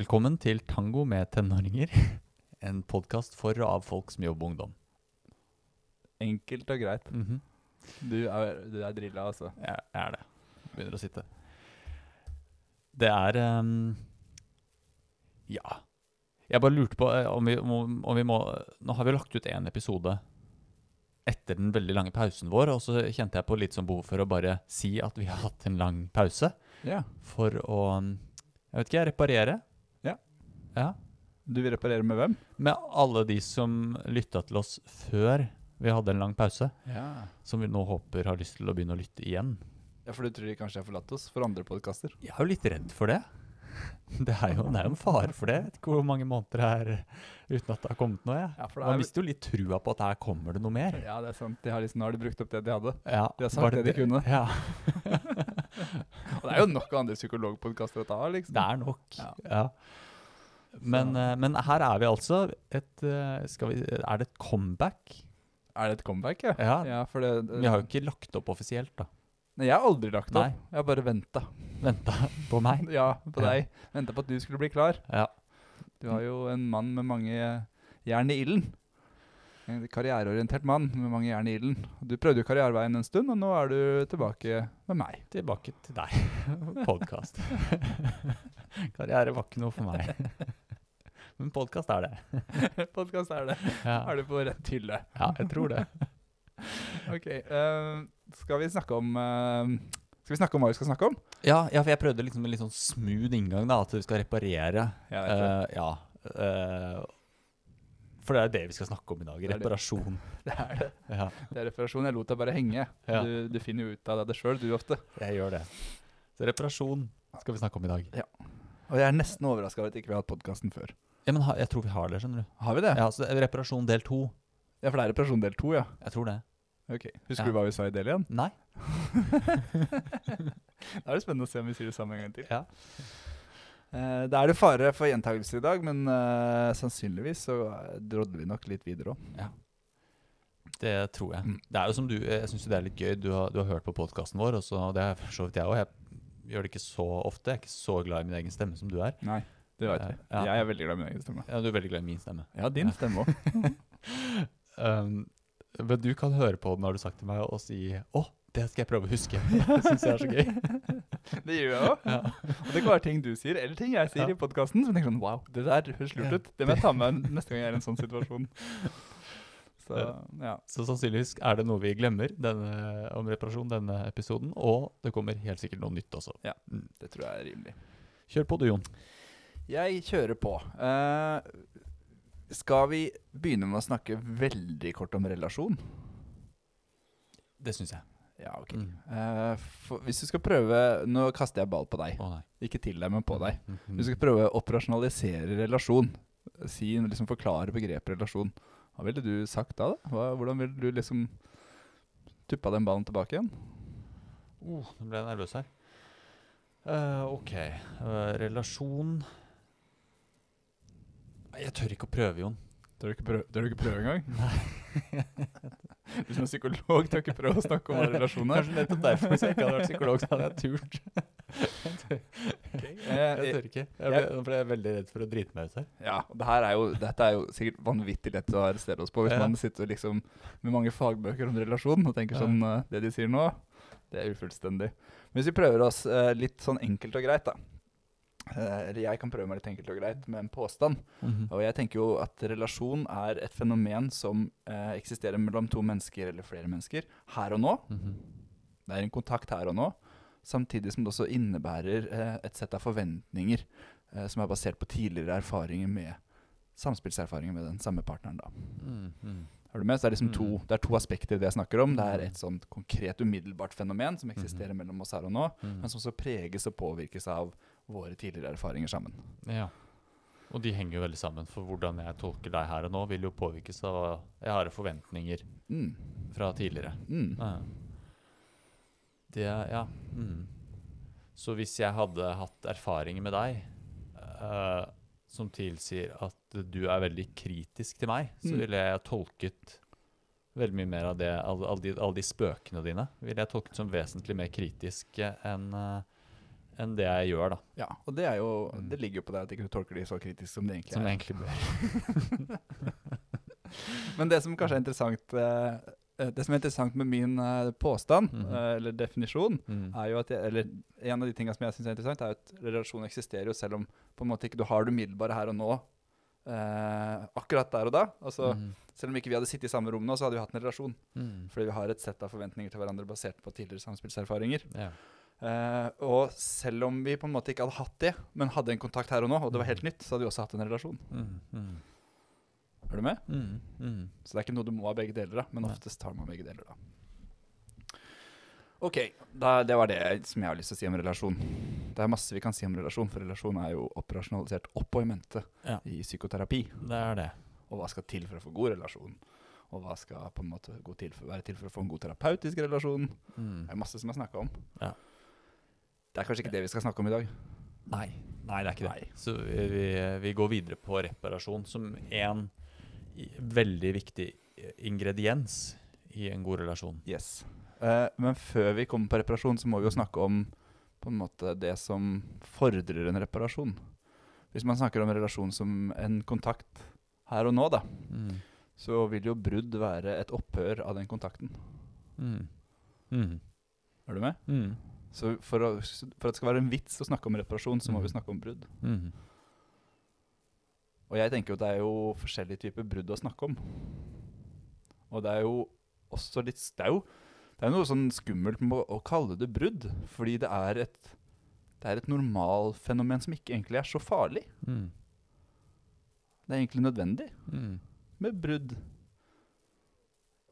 Velkommen til Tango med tenåringer. En podkast for og av folk som jobber med ungdom. Enkelt og greit. Mhm. Du er, du er drilla, altså. Jeg er det. Begynner å sitte. Det er um, Ja. Jeg bare lurte på eh, om vi, om, om vi må Nå har vi lagt ut én episode etter den veldig lange pausen vår, og så kjente jeg på litt sånn behov for å bare si at vi har hatt en lang pause. Ja. For å Jeg vet ikke, reparere. Ja. Du vil reparere med hvem? Med alle de som lytta til oss før vi hadde en lang pause, Ja. som vi nå håper har lyst til å begynne å lytte igjen. ja, for du tror de kanskje har forlatt oss for andre podkaster? Jeg er jo litt redd for det. Det er jo, det er jo en fare for det. Jeg vet ikke hvor mange måneder det er uten at det har kommet noe. Ja, det Man er, mister jo litt trua på at her kommer det noe mer. ja, det er sant. De har liksom, nå har de brukt opp det de hadde. Ja, De har sagt det, det de kunne. Ja, Og det er jo nok andre psykologpodkaster å ta av, liksom. det er nok. Ja. Ja. Men, eh, men her er vi altså et eh, vi, Er det et comeback? Er det et comeback, ja? Ja. Ja, for det, Vi har jo ikke lagt opp offisielt, da. Nei, jeg har aldri lagt opp. Nei. Jeg har bare venta. Venta på meg. Ja, på deg. Venta på at du skulle bli klar. Ja. Du har jo en mann med mange jern i ilden. En karriereorientert mann med mange jern i ilden. Du prøvde jo karriereveien en stund, og nå er du tilbake med meg. Tilbake til deg. Podkast. Karriere var ikke noe for meg. Men podkast er det. Podkast er det. Ja. Er du på rett hylle? ja, jeg tror det. Ok. Uh, skal vi snakke om uh, Skal vi snakke om hva vi skal snakke om? Ja, ja, for jeg prøvde liksom en litt sånn smooth inngang, da. At vi skal reparere. Ja, Eh, ja. Uh, for det er det vi skal snakke om i dag. Det er det. Reparasjon. det er det. Ja, Det er reparasjon. Jeg lot deg bare henge. Ja. Du, du finner jo ut av det sjøl, du ofte. jeg gjør det. Så reparasjon skal vi snakke om i dag. Og jeg er nesten overraska over at ikke vi har hatt podkasten før. Ja, men ha, jeg tror vi har det, skjønner du. Har vi det? Ja, så det er Reparasjon del to. Ja, for det er reparasjon del to, ja. Jeg tror det. Ok. Husker Ja. du hva vi sa i del igjen? Nei. Da er det spennende å se om vi sier det samme en gang til. Ja. Eh, da er det fare for gjentakelse i dag, men eh, sannsynligvis så eh, drodler vi nok litt videre òg. Det tror jeg. Mm. Det er jo som du, Jeg syns det er litt gøy. Du har, du har hørt på podkasten vår, og så, det har for så vidt jeg òg. Jeg gjør det ikke så ofte. Jeg er ikke så glad i min egen stemme som du er. Nei, det vet vi. Ja. Jeg er veldig glad i min egen stemme. Ja, Du er veldig glad i min stemme. Ja, din stemme òg. Um, men du kan høre på den, har du sagt til meg, og si 'Å, det skal jeg prøve å huske'. Det syns jeg er så gøy. det gjør jeg òg. Ja. Og det kan være ting du sier, eller ting jeg sier Ja. i podkasten som tenker sånn Wow, det der høres lurt ut. Det må jeg ta med neste gang jeg er i en sånn situasjon. Så, ja. Så sannsynligvis er det noe vi glemmer denne, om reparasjon denne episoden, og det kommer helt sikkert noe nytt også. Ja. Mm. Det tror jeg er rimelig. Kjør på du, Jon. Jeg kjører på. Uh, skal vi begynne med å snakke veldig kort om relasjon? Det syns jeg. Ja, ok. Mm. Uh, for, hvis du skal prøve Nå kaster jeg ball på deg. Oh. Ikke til deg, men på deg. Mhm. Hvis du skal prøve å operasjonalisere relasjon, si, liksom forklare begrepet relasjon, hva ville du sagt da? da? Hva, hvordan ville du liksom tuppa den ballen tilbake igjen? Uh, nå ble jeg nervøs her. Uh, ok. Uh, relasjon Jeg tør ikke å prøve, Jon. Tør du ikke prøve, tør du ikke prøve engang? Du som er psykolog, tør ikke prøve å snakke om relasjoner. er? Kanskje nettopp derfor, hvis jeg ikke hadde vært psykolog, så hadde jeg turt. Eh, Jeg tør ikke. Jeg ble, nå ble jeg veldig redd for å drite meg ut her. Ja, og det her er jo, dette er jo sikkert vanvittig lett å arrestere oss på hvis Ja. man sitter liksom med mange fagbøker om relasjon og tenker Ja. sånn eh, Det de sier nå, det er ufullstendig. Men hvis vi prøver oss uh, litt sånn enkelt og greit, da. Eller uh, jeg kan prøve meg litt enkelt og greit med en påstand. Og jeg tenker jo at relasjon er et fenomen som uh, eksisterer mellom to mennesker eller flere mennesker her og nå. Mhm. Det er en kontakt her og nå, samtidig som det også innebærer eh, et sett av forventninger eh, som er basert på tidligere erfaringer med samspillserfaringer med den samme partneren. da. Mm, mm. Er du med? Så det er liksom to, Mm. det er to aspekter i det jeg snakker om. Det er Mm. et sånt konkret, umiddelbart fenomen som eksisterer mellom oss her og nå, Mm. men som også preges og påvirkes av våre tidligere erfaringer sammen. Ja. Og de henger jo veldig sammen, for hvordan jeg tolker deg her og nå, vil jo påvirkes av jeg har forventninger Mm. fra tidligere. Mm. Ja. Det Ja. Mm. Så hvis jeg hadde hatt erfaringer med deg uh, som tilsier at du er veldig kritisk til meg, så Mm. ville jeg tolket veldig mye mer av det, alle, all de, all de spøkene dine, ville jeg tolket som vesentlig mer kritiske enn uh, enn det jeg gjør, da. Ja, og det jo Mm. Det ligger jo på deg at ikke du tolker de så kritisk som det egentlig Som er. Som egentlig bør. Men det som kanskje er interessant eh, Det som er interessant med min uh, påstand, mm -hmm. uh, eller definisjon, Mm. er jo at jeg, eller En av de tingene som jeg syns er interessant, er at relasjon eksisterer jo selv om på en måte ikke du har det umiddelbare her og nå. Uh, akkurat der og da. Altså, Mm. Selv om ikke vi hadde sittet i samme rom nå, så hadde vi hatt en relasjon. Mm. Fordi vi har et sett av forventninger til hverandre basert på tidligere samspillserfaringer. Ja. Eh, og selv om vi på en måte ikke hadde hatt det, men hadde en kontakt her og nå, og det var helt nytt, så hadde vi også hatt en relasjon. Er du med? Mm. Mm. Så det er ikke noe du må ha begge deler da, men oftest tar man begge deler da. Ok, da, det var det som jeg har lyst til å si om relasjon. Det er masse vi kan si om relasjon, for relasjon er jo operasjonalisert opp og i mente Ja. i psykoterapi. Det er det. Og hva skal til for å få god relasjon? Og hva skal på en måte gå til for, være til for å få en god terapeutisk relasjon? Mm. Det er masse som er snakka om. Ja. Det er kanskje ikke det vi skal snakke om i dag. Nei. Nei, det er ikke Nei. det. Så vi, vi, går videre på reparasjon som en i- veldig viktig ingrediens i en god relasjon. Yes. Eh, men før vi kommer på reparasjon, så må vi jo snakke om på en måte det som fordrer en reparasjon. Hvis man snakker om relasjon som en kontakt her og nå, da, Mm. så vil jo brudd være et opphør av den kontakten. Mm. Mm. Er du med? Mm. Så for, å, for at det skal være en vits å snakke om reparasjon, så må vi snakke om brudd. Mm. Og jeg tenker jo at det er jo forskjellige typer brudd å snakke om. Og det er jo også litt Det er jo, det er jo noe sånn skummelt med å, å kalle det brudd, fordi det er et det er et normalfenomen som ikke egentlig er så farlig. Mm. Det er egentlig nødvendig Mm. med brudd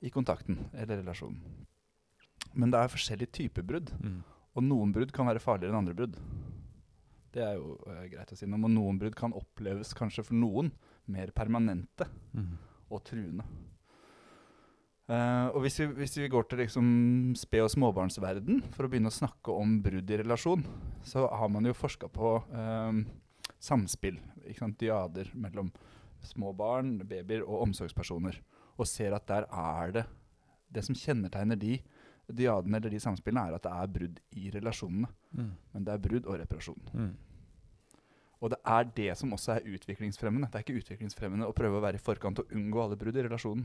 i kontakten eller relasjonen. Men det er forskjellige typer brudd, Mm. og noen brudd kan være farligere enn andre brudd. Det er jo uh, greit å si noe om, og noen brudd kan oppleves kanskje for noen mer permanente Mm. og truende. Uh, og hvis vi, hvis vi går til liksom sped- og småbarnsverden for å begynne å snakke om brudd i relasjon, så har man jo forska på eh, samspill, diader mellom små barn, babyer og omsorgspersoner, og ser at der er det Det som kjennetegner de diadene eller de samspillene, er at det er brudd i relasjonene. Mm. Men det er brudd og reparasjon. Mm. Og det er det som også er utviklingsfremmende. Det er ikke utviklingsfremmende å prøve å være i forkant og unngå alle brudd i relasjonen.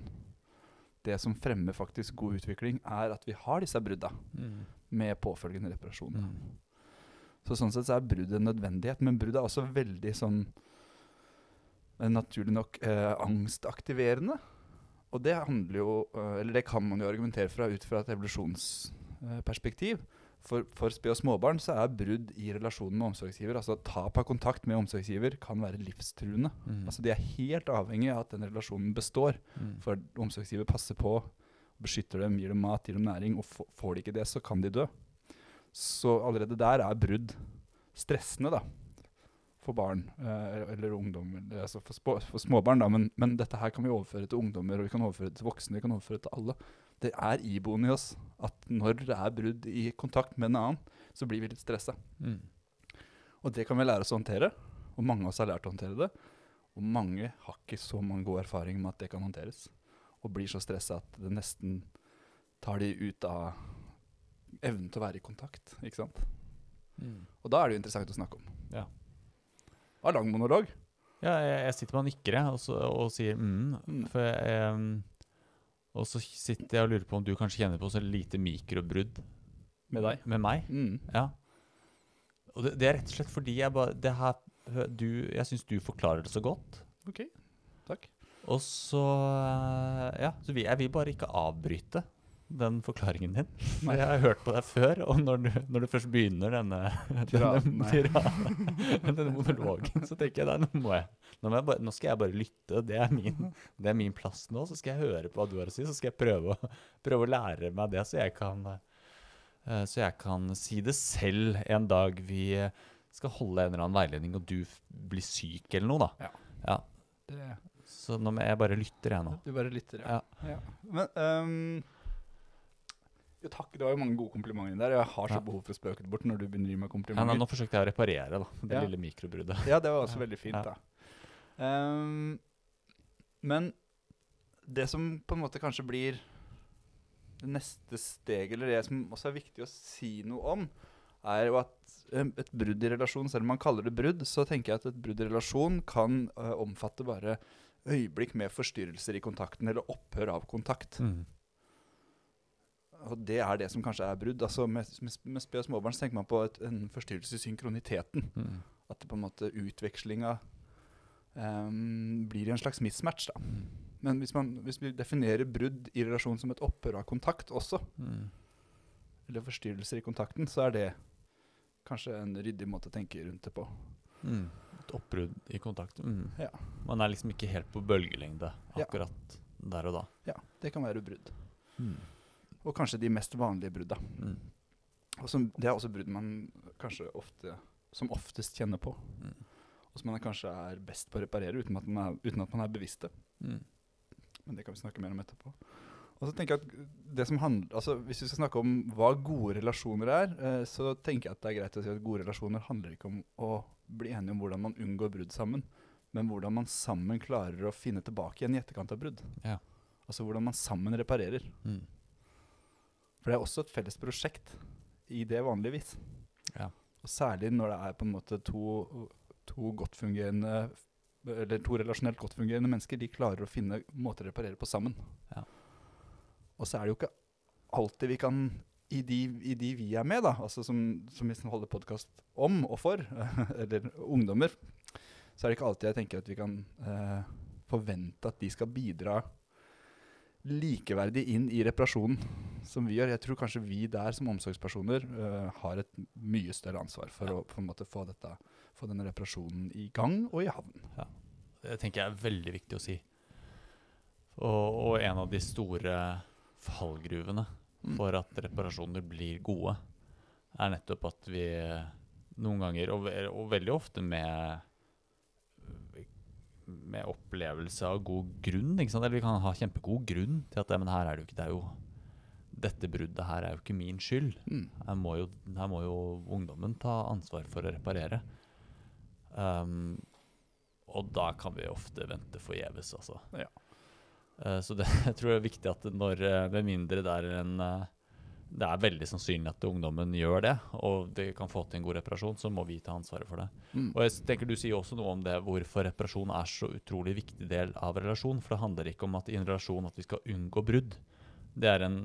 Det som fremmer faktisk god utvikling, er at vi har disse brudda Mm. med påfølgende reparasjon. Mm. Så sånn sett så er brudd en nødvendighet, men brudd er også veldig sånn eh, naturlig nok eh, angstaktiverende. Og det handler jo eh, Eller det kan man jo argumentere fra ut fra et evolusjonsperspektiv. For, for sped og småbarn så er brudd i relasjonen med omsorgsgiver, altså tap av kontakt med omsorgsgiver, kan være livstruende. Mm. Altså De er helt avhengig av at den relasjonen består. Mm. For omsorgsgiver passer på, beskytter dem, gir dem mat, gir dem næring. Og får de ikke det, så kan de dø. Så allerede der er brudd stressende, da. For barn eh, eller ungdom. Altså for, spå, for småbarn, da. Men, men dette her kan vi overføre til ungdommer, og vi kan overføre det til voksne, vi kan overføre det til alle. Det er iboende i oss at når det er brudd i kontakt med en annen, så blir vi litt stressa. Mm. Og det kan vi lære oss å håndtere. Og mange av oss har lært å håndtere det. Og mange har ikke så mange gode erfaring med at det kan håndteres. Og blir så stressa at det nesten tar de ut av evnen til å være i kontakt. Ikke sant? Mm. Og da er det jo interessant å snakke om. Ja. Det var lang monolog. Ja, jeg, jeg sitter med og nikker jeg, og, så, og sier mm. Mm. For jeg, og så sitter jeg og lurer på om du kanskje kjenner på så lite mikrobrudd Med deg. Med meg? Mm. Ja. Og det, det er rett og slett fordi jeg bare det her, du, Jeg syns du forklarer det så godt. Ok, takk. Og så Ja, så jeg vil bare ikke avbryte den forklaringen din. Nei. Jeg har hørt på deg før, og når du, når du først begynner denne, denne, tiraden, denne monologen, så tenker jeg da, nå, må jeg, nå, må jeg bare, nå skal jeg bare lytte. Det er, min, det er min plass nå. Så skal jeg høre på hva du har å si, så skal jeg prøve, å- prøve å lære meg det, så jeg kan eh, så jeg kan si det selv en dag vi skal holde en eller annen veiledning, og du blir syk eller noe, da. Ja. Ja, Det, Så nå må jeg bare lytter, jeg nå. du bare lytter, Ja. ja. Men ehm, Jo, takk. Det var jo mange gode komplimenter der. Jeg har så Ja. behov for å spøke det bort når du begynner å gi meg Ja, nei, komplimenter. nå forsøkte jeg å reparere da, det Ja. lille mikrobruddet. Ja, det var også veldig fint, da. Um, men det som på en måte kanskje blir det neste steget, eller det som også er viktig å si noe om, er jo at eh, et brudd i relasjon, selv om man kaller det brudd, så tenker jeg at et brudd i relasjon kan uh, omfatte bare øyeblikk med forstyrrelser i kontakten, eller opphør av kontakt. Mm. Og det er det som kanskje er brudd. Altså med, med, med sped og småbarn så tenker man på et, en forstyrrelse i synkroniteten. Mm. At det på en måte utvekslinga um, blir en slags mismatch. da. Mm. Men hvis, man, hvis vi definerer brudd i relasjon som et opphør av kontakt også, Mm. eller forstyrrelser i kontakten, så er det kanskje en ryddig måte å tenke rundt det på. Mm. Et oppbrudd i kontakt. Mm. Ja. Man er liksom ikke helt på bølgelengde Ja. akkurat der og da. Ja, det kan være brudd. Mm. Og kanskje de mest vanlige brudda. Mm. Og som, det er også brudd man kanskje ofte, som oftest kjenner på. Mm. Og som man kanskje er best på å reparere uten at man er, uten at man er bevisst det. Mm. Men det kan vi snakke mer om etterpå. Og så tenker jeg at det som handler, altså Hvis vi skal snakke om hva gode relasjoner er, eh, så tenker jeg at det er greit å si at gode relasjoner handler ikke om å bli enige om hvordan man unngår brudd sammen, men hvordan man sammen klarer å finne tilbake igjen i etterkant av brudd. Ja. Altså hvordan man sammen reparerer. Mm. For det er også et felles prosjekt i det vanligvis. Ja. Og særlig når det er på en måte to, to godt fungerende eller to relasjonelt godt fungerende mennesker, de klarer å finne måter å reparere på sammen. Ja. Og så er det jo ikke alltid vi kan i de, i de vi er med, da, altså som, som vi holder podkast om og for, eller ungdommer, så er det ikke alltid jeg tenker at vi kan eh, forvente at de skal bidra likeverdig inn i reparasjonen som vi gjør. Jeg tror kanskje vi der som omsorgspersoner uh, har et mye større ansvar for Ja. å på en måte få, dette, få denne reparasjonen i gang og i havn. Det tenker jeg er veldig viktig å si. Og, og en av de store fallgruvene Mm. for at reparasjoner blir gode, er nettopp at vi noen ganger, og, og veldig ofte med med opplevelse av god grunn. Eller vi kan ha kjempegod grunn til at "Ja, men her er det jo ikke det er jo, Dette bruddet her er jo ikke min skyld. Mm. Her må jo, her må jo ungdommen ta ansvar for å reparere. Um, og da kan vi ofte vente forgjeves, altså. Ja. Uh, så det, jeg tror det er viktig at når, eh, med mindre det er en eh, Det er veldig sannsynlig at ungdommen gjør det, og det kan få til en god reparasjon, så må vi ta ansvaret for det. Mm. Og jeg tenker Du sier også noe om det hvorfor reparasjon er så utrolig viktig del av relasjon. For det handler ikke om at i en relasjon at vi skal unngå brudd. Det er en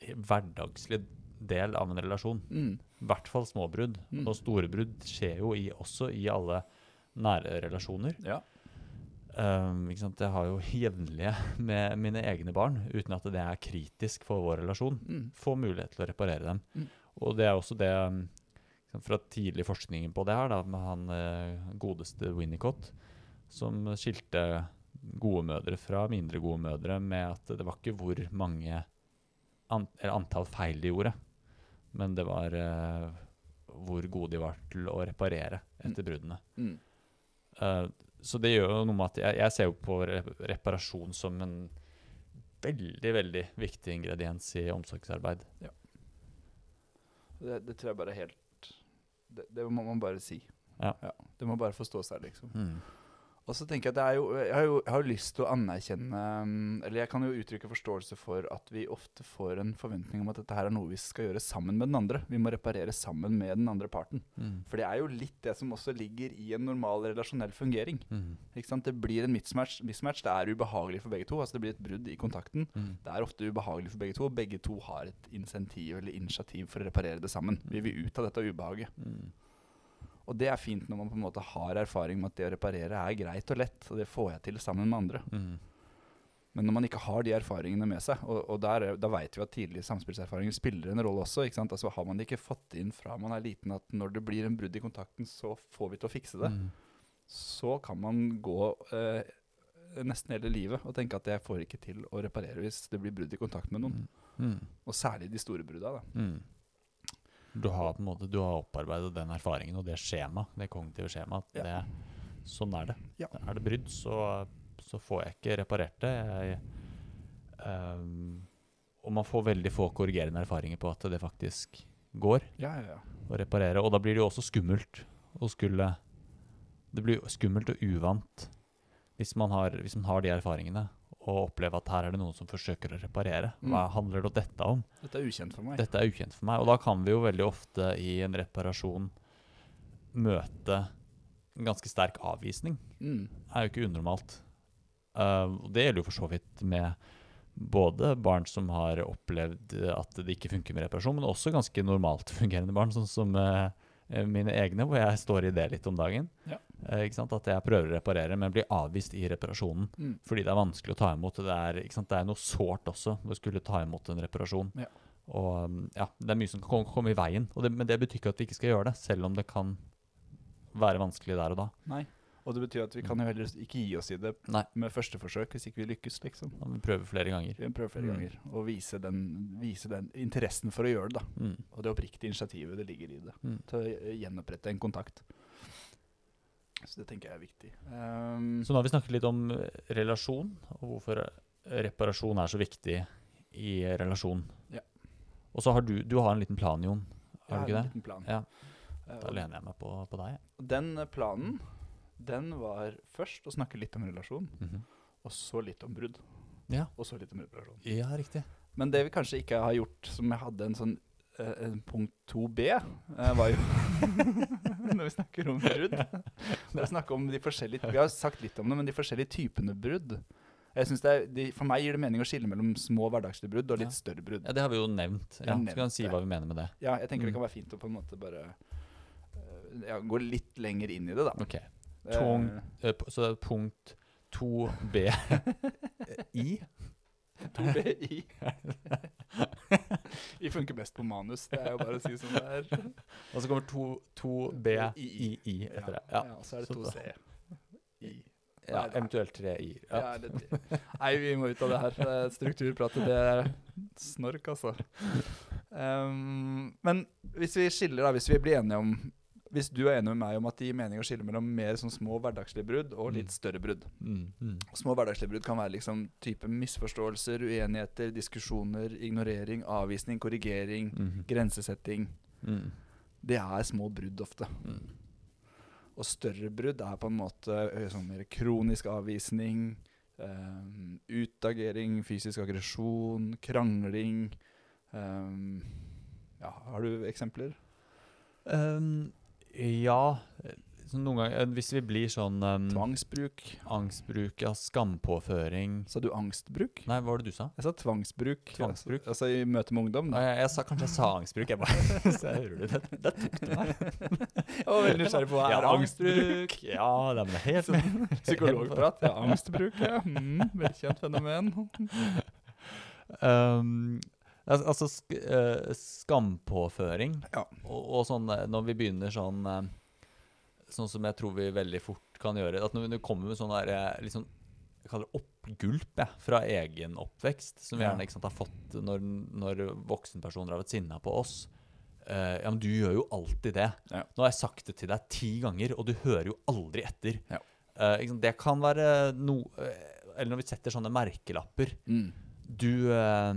hverdagslig del av en relasjon. Mm. I hvert fall små brudd. Mm. Og store brudd skjer jo i, også i alle nære relasjoner. Ja. Um, sant? Jeg har jo jevnlige med mine egne barn, uten at det er kritisk for vår relasjon. Mm. Få mulighet til å reparere dem. Mm. Og det er også det um, fra tidlig forskning på det her, da, med han eh, godeste Winnicott, som skilte gode mødre fra mindre gode mødre med at det var ikke hvor mange an antall feil de gjorde, men det var eh, hvor gode de var til å reparere etter bruddene. Mm. Eh, så det gjør jo noe med at jeg, jeg ser jo på reparasjon som en veldig, veldig viktig ingrediens i omsorgsarbeid. Det, det tror jeg bare er helt det, det må man bare si. Ja. Det må bare få stå seg, liksom. Mm. Og så tenker jeg at det er jo, jeg har jo, jeg har jo lyst til å anerkjenne um, Eller jeg kan jo uttrykke forståelse for at vi ofte får en forventning om at dette her er noe vi skal gjøre sammen med den andre. Vi må reparere sammen med den andre parten. Mm. For det er jo litt det som også ligger i en normal relasjonell fungering. Mm. Ikke sant? Det blir en mismatch. mismatch. Det er ubehagelig for begge to. Altså Det blir et brudd i kontakten. Mm. Det er ofte ubehagelig for begge to, og begge to har et insentiv eller initiativ for å reparere det sammen. Vi vil ut av dette ubehaget. Mm. Og det er fint når man på en måte har erfaring med at det å reparere er greit og lett, og det får jeg til sammen med andre. Mm. Men når man ikke har de erfaringene med seg, og, og der, er- da vet vi at tidlige samspillserfaringer spiller en rolle også. ikke sant? Altså Har man det ikke fått inn fra man er liten at når det blir en brudd i kontakten, så får vi til å fikse det, Mm. så kan man gå eh, nesten hele livet og tenke at jeg får ikke til å reparere hvis det blir brudd i kontakt med noen. Mm. Og særlig de store brudda. da. Du har på en måte Du har opparbeidet den erfaringen og det skjemaet, det kognitive skjemaet. Ja. Sånn er det. Ja. Er det brudd, så, så får jeg ikke reparert det. Jeg, um, og man får veldig få korrigerende erfaringer på at det faktisk går Ja, ja, ja. å reparere. Og da blir det jo også skummelt å skulle Det blir skummelt og uvant hvis man har, hvis man har de erfaringene og oppleve at her er det noen som forsøker å reparere. Hva Mm. handler det dette om? Dette er ukjent for meg. Dette er ukjent for meg. Og da kan vi jo veldig ofte i en reparasjon møte en ganske sterk avvisning. Mm. Er jo ikke unormalt. Uh, det gjelder jo for så vidt med både barn som har opplevd at det ikke funker med reparasjon, men også ganske normalt fungerende barn, sånn som eh, mine egne, hvor jeg står i det litt om dagen. Ja. Eh? At jeg prøver å reparere, men blir avvist i reparasjonen. Mm. Fordi det er vanskelig å ta imot. Det er? Det er noe sårt også å skulle ta imot en reparasjon. Ja. Og um, ja, det er mye som kan komme, komme i veien. Det, men det betyr ikke at vi ikke skal gjøre det, selv om det kan være vanskelig der og da. Nei. Og det betyr at vi kan jo heller ikke gi oss i det Nei. med første forsøk hvis ikke vi lykkes, liksom. Da må vi prøve flere ganger. Vi prøver flere Mm. ganger og vise den, vise den interessen for å gjøre det, da. Mm. Og det oppriktige initiativet det ligger i det. Mm. Til å gjenopprette en kontakt. Så det tenker jeg er viktig. Um, Så nå har vi snakket litt om eh, relasjon, og hvorfor eh, reparasjon er så viktig i relasjon. Ja. Og så har du, du har en liten plan, Jon. jeg Har en det? liten plan. Ja. Eh, Da lener jeg meg på, på deg. Den planen, den var først å snakke litt om relasjon, Mhm. og så litt om brudd. Ja. Og så litt om reparasjon. ja, riktig. Men det vi kanskje ikke har gjort, som jeg hadde en sånn eh, en punkt 2b, eh, var jo Når vi snakker om brudd. Når vi snakker om de forskjellige Vi har sagt litt om det, men de forskjellige typene brudd. Jeg synes det er, de, For meg gir det mening å skille mellom små hverdagslige brudd og litt Ja. større brudd. Ja, Det har vi jo nevnt. Ja, Nevnt, så kan vi si hva vi mener med det. Ja, jeg tenker Mm. det kan være fint å på en måte bare eh, ja, gå litt lenger inn i det, da. Ok. Tung. Eh, Eh, Så det er punkt 2b i. 2BI. Vi funker best på manus. Det er jo bare å si som det er. Og så kommer 2BII etter det. Ja, Ja. og så er det 2C. I. ja, eventuelt tre i-er. Ja. Ja, nei, vi må ut av det her. Er Strukturpratet, det er snork, altså. Um, men hvis vi skiller, da, hvis vi blir enige om Hvis du er enig med meg om at det gir mening å skille mellom mer sånn små hverdagslige brudd og litt Mm. større brudd Mm, mm. Små hverdagslige brudd kan være liksom type misforståelser, uenigheter, diskusjoner, ignorering, avvisning, korrigering, Mhm. grensesetting. Mm. Det er små brudd ofte. Mm. Og større brudd er på en måte sånn mer kronisk avvisning, um, utagering, fysisk aggresjon, krangling. um, ja, har du eksempler? Um, ja så Noen ganger eh, Hvis vi blir sånn um, Tvangsbruk. Angstbruk, ja, skampåføring Sa du angstbruk? Nei, hva var det du sa? Jeg sa tvangsbruk. Tvangsbruk? Altså, altså i møte med ungdom. Nei, jeg, jeg sa kanskje jeg sa angstbruk. Jeg bare Så jeg hører du det. Det tok du meg. Jeg var veldig nysgjerrig på hva Ja, er angstbruk. Ja, det er helt sånn Psykologprat. Ja, angstbruk, ja. Mm, Velkjent fenomen. Um, altså sk uh, skampåføring Ja. og, og sånn eh, når vi begynner sånn eh, Sånn som jeg tror vi veldig fort kan gjøre At når vi kommer med sånn der liksom, Jeg kaller det oppgulp jeg, fra egen oppvekst, som vi Ja. gjerne sant, har fått når, når voksenpersoner har vært sinna på oss. Uh, ja, men du gjør jo alltid det. Ja. Nå har jeg sagt det til deg ti ganger, og du hører jo aldri etter. Ja. Uh, sant? Det kan være noe Eller når vi setter sånne merkelapper. Mm. Du eh,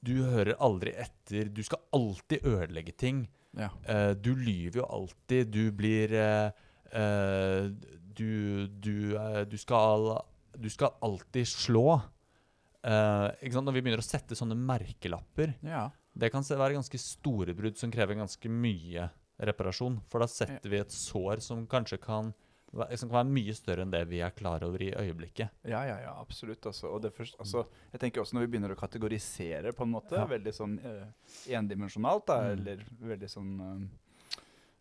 Du hører aldri etter. Du skal alltid ødelegge ting. Ja. Eh, du lyver jo alltid. Du blir eh, eh, Du Du, eh, du skal Du skal alltid slå. Eh? Når vi begynner å sette sånne merkelapper ja. Det kan være ganske store brudd som krever ganske mye reparasjon. For da setter vi et sår som kanskje kan, som kan være mye større enn det vi er klar over i øyeblikket. Ja, ja, ja, absolutt. Altså. Og det først, altså, jeg tenker også når vi begynner å kategorisere på en måte, Ja. veldig sånn eh, endimensjonalt, da, Mm. eller veldig sånn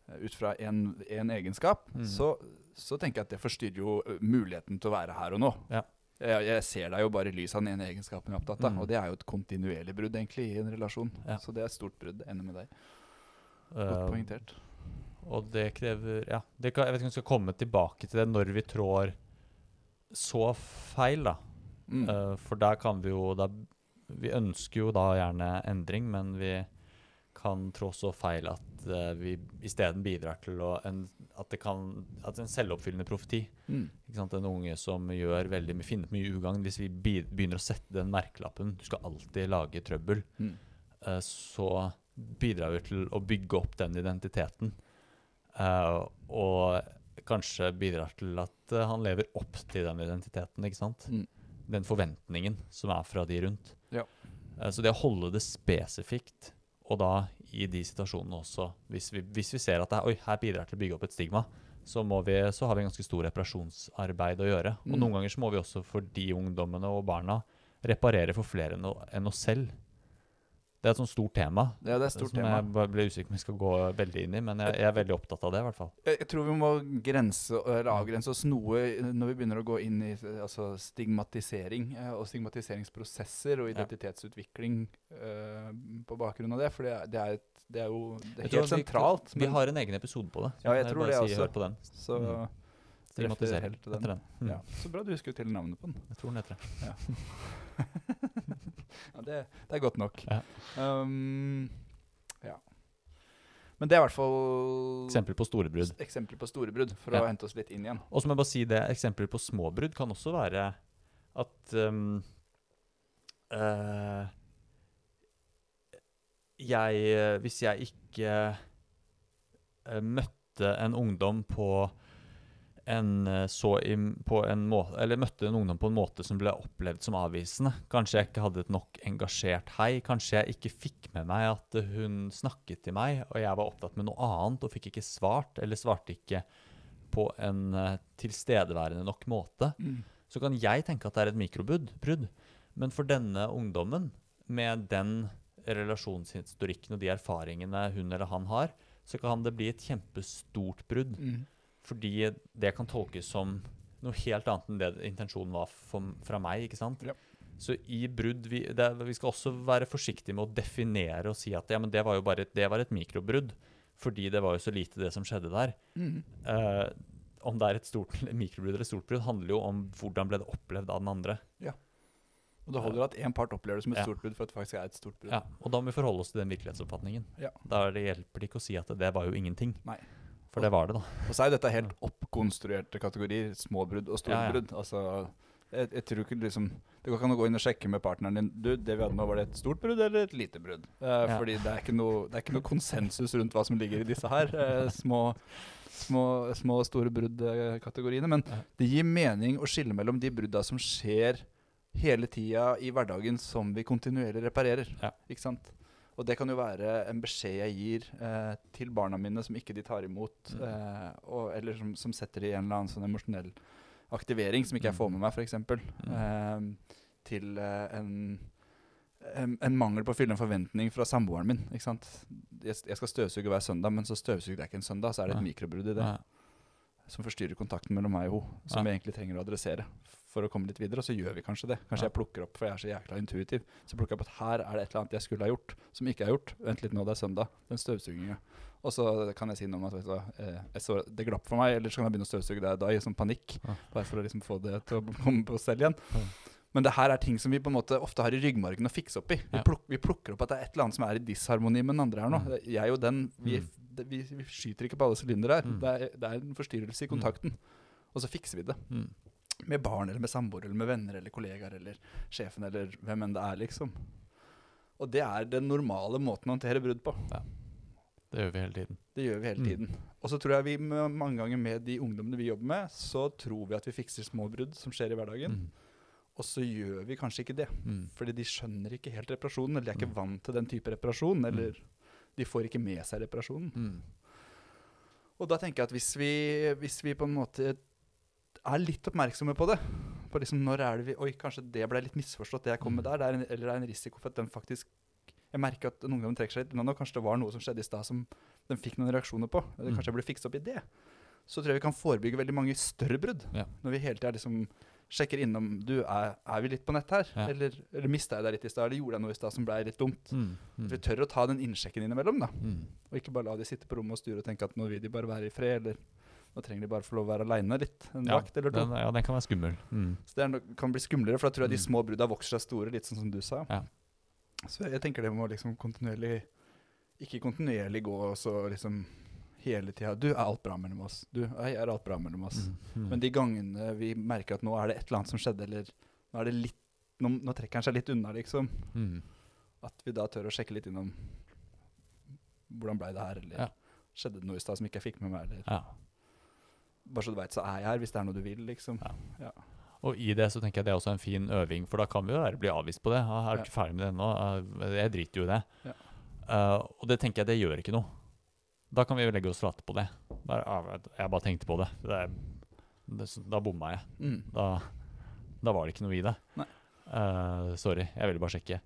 eh, ut fra en, en egenskap, Mm. så, så tenker jeg at det forstyrrer jo eh, muligheten til å være her og nå. Ja. Jeg, jeg ser deg jo bare i lys av den ene egenskapen jeg er opptatt av, Mm. og det er jo et kontinuerlig brudd egentlig i en relasjon. Ja. Så det er et stort brudd. Ender med deg. Godt Eh, poengtert. Og det krever Ja, det kan, jeg vet ikke om vi skal komme tilbake til det når vi trår så feil, da. Mm. Uh, for der kan vi jo da Vi ønsker jo da gjerne endring, men vi kan trå så feil at uh, vi isteden bidrar til å en, at det kan At en selvoppfyllende profeti Mm. ikke sant? En unge som gjør veldig mye, finner mye ugagn Hvis vi begynner å sette den merkelappen Du skal alltid lage trøbbel. Mm. uh, så bidrar vi til å bygge opp den identiteten. Eh, og kanskje bidrar til at uh, han lever opp til den identiteten, ikke sant? Mm. den forventningen som er fra de rundt. Ja. Uh, så det å holde det spesifikt, og da i de situasjonene også Hvis vi, hvis vi ser at det oi, her bidrar til å bygge opp et stigma, så, må vi, så har vi ganske stor reparasjonsarbeid å gjøre. Og Mm. noen ganger så må vi også for de ungdommene og barna reparere for flere enn, enn oss selv. Det er et sånt stort tema. Ja, det er et stort som tema. jeg ble usikker på om vi skal gå veldig inn i, men jeg, jeg er veldig opptatt av det. i hvert fall. Jeg, jeg tror vi må grense, eller avgrense oss noe når vi begynner å gå inn i eh, altså, stigmatisering eh, og stigmatiseringsprosesser og identitetsutvikling eh, på bakgrunn av det. For det det er, et, det er jo det er helt vi- sentralt. Vi har en egen episode på det. så Ja, jeg jeg tror det si, også. Hør på den. så Mm. Stigmatisering til den. etter den. Mm. ja, så bra du husker til navnet på den. Jeg tror den heter det. Ja, det, det er godt nok. Ja. Um, ja. Men det er i hvert fall Eksempler på store brudd. eksempler på store brudd, for Ja. å hente oss litt inn igjen. Og så må jeg bare si det, eksempler på små brudd kan også være at um, uh, jeg eh, Hvis jeg ikke uh, møtte en ungdom på en eh, så i, på en måte Eller møtte en ungdom på en måte som ble opplevd som avvisende. Kanskje jeg ikke hadde et nok engasjert hei. Kanskje jeg ikke fikk med meg at hun snakket til meg, og jeg var opptatt med noe annet og fikk ikke svart, eller svarte ikke på en eh, tilstedeværende nok måte, så kan jeg tenke at det er et mikrobrudd. Men for denne ungdommen, med den relasjonshistorikken og de erfaringene hun eller han har, så kan det bli et kjempestort brudd. Mm. Fordi det kan tolkes som noe helt annet enn det intensjonen var for, fra meg. ikke sant? Ja. Så i brudd vi, det, vi skal også være forsiktige med å definere og si at ja, men det var jo bare et, det var et mikrobrudd. Fordi det var jo så lite det som skjedde der. Mm. Uh, om det er et stort mikrobrudd eller et stort brudd, handler jo om hvordan ble det opplevd av den andre. Ja. Og det holder at én part opplever det som et Ja. stort brudd for at det faktisk er et stort brudd. Ja, og da må vi forholde oss til den virkelighetsoppfatningen. Ja. Da er det hjelper det ikke å si at det var jo ingenting. Nei. For det var det, da. Og så er jo dette helt oppkonstruerte kategorier. Småbrudd og storbrudd. Ja, ja. Altså, jeg, jeg tror ikke liksom Det går ikke an å gå inn og sjekke med partneren din Du, det vi hadde nå, var det et stort brudd eller et lite brudd? Eh, Ja. Fordi det er, ikke noe, det er ikke noe konsensus rundt hva som ligger i disse her. Eh, små, små, små og store brudd-kategoriene. Men det gir mening å skille mellom de brudda som skjer hele tida i hverdagen som vi kontinuerlig reparerer. Ikke sant? Og det kan jo være en beskjed jeg gir eh, til barna mine som ikke de tar imot, Mm. eh, og, eller som, som setter i en eller annen sånn emosjonell aktivering som ikke jeg Mm. får med meg, f.eks. Mm. Eh, til en, en, en mangel på å fylle en forventning fra samboeren min. Ikke sant? Jeg, jeg skal støvsuge hver søndag, men så støvsuger jeg ikke en søndag. Så er det et mikrobrudd i det som forstyrrer kontakten mellom meg og henne, som vi egentlig trenger å adressere for å komme litt videre. Og så gjør vi kanskje det. Kanskje Ja. jeg plukker opp, for jeg er så jækla intuitiv. Så plukker jeg opp at her er det et eller annet jeg skulle ha gjort, som ikke er gjort. Vent litt nå, det er søndag. Den støvsuginga. Og så kan jeg si noe om at vet du eh, så, det glapp for meg, eller så kan jeg begynne å støvsuge det da i sånn panikk. Ja. Bare for å liksom få det til å komme på stell igjen. Ja. Men det her er ting som vi på en måte ofte har i ryggmargen å fikse opp i. Vi, pluk, vi plukker opp at det er et eller annet som er i disharmoni med den andre her nå. Mm. Jeg og den, vi, Mm. det, vi, vi skyter ikke på alle sylindere her. Mm. Det, er, det er en forstyrrelse i Mm. kontakten. Og så fikser vi det. Mm. Med barn eller med samboer eller med venner eller kollegaer eller sjefen eller hvem enn det er, liksom. Og det er den normale måten å håndtere brudd på. Det gjør vi hele tiden. Det gjør vi hele Mm. tiden. Og så tror jeg vi mange ganger med de ungdommene vi jobber med, så tror vi at vi fikser små brudd som skjer i hverdagen. Mm. Og så gjør vi kanskje ikke det. Mm. Fordi de skjønner ikke helt reparasjonen, eller de er ikke Mm. vant til den type reparasjon. Eller de får ikke med seg reparasjonen. Mm. Og da tenker jeg at hvis vi, hvis vi på en måte er litt oppmerksomme på det På liksom når er det vi Oi, kanskje det ble litt misforstått, det jeg kom med Mm. der. Det er en, eller det er en risiko for at den faktisk Jeg merker at noen ganger trekker seg litt unna nå. Kanskje det var noe som skjedde i stad som den fikk noen reaksjoner på. Eller Mm. kanskje jeg burde fikse opp i det. Så tror jeg vi kan forebygge veldig mange større brudd. Ja. Når vi hele tida liksom sjekker innom Du, er, er vi litt på nett her? Ja. Eller, eller mista jeg deg litt i stad? Eller gjorde jeg noe i stad som ble litt dumt? Mm. mm. vi Mm. tør å ta den innsjekken innimellom, da. Mm. Og ikke bare la de sitte på rommet og sture og tenke at nå vil de bare være i fred, eller nå trenger de bare få lov å være aleine litt. En Ja, vakt eller to. Den, ja, den kan være skummel. Mm. Så det kan bli skumlere, for da tror jeg de Mm. små brudda vokser seg store, litt sånn som du sa. Ja. Så jeg tenker det må liksom kontinuerlig Ikke kontinuerlig gå og så liksom hele tida Du, er alt bra mellom oss? Du, hei, er alt bra mellom oss? Mm. Mm. Men de gangene vi merker at nå er det et eller annet som skjedde, eller nå er det litt Nå, nå trekker han seg litt unna, liksom. mm. At vi da tør å sjekke litt innom Hvordan blei det her, eller Ja. skjedde det noe i stad som ikke jeg fikk med meg, eller Ja. Bare så du veit, så er jeg her hvis det er noe du vil, liksom. Ja. Ja. Og i det så tenker jeg det er også en fin øving, for da kan vi jo være bli avvist på det. Jeg 'Er du ikke ferdig med det ennå?' Jeg driter jo i det. Ja. Uh, og det tenker jeg det gjør ikke noe. Da kan vi jo legge oss flate på det. Bare, ah, jeg bare tenkte på det. det, det da bomma jeg. Mm. Da, da var det ikke noe i det. Eh, sorry, jeg ville bare sjekke.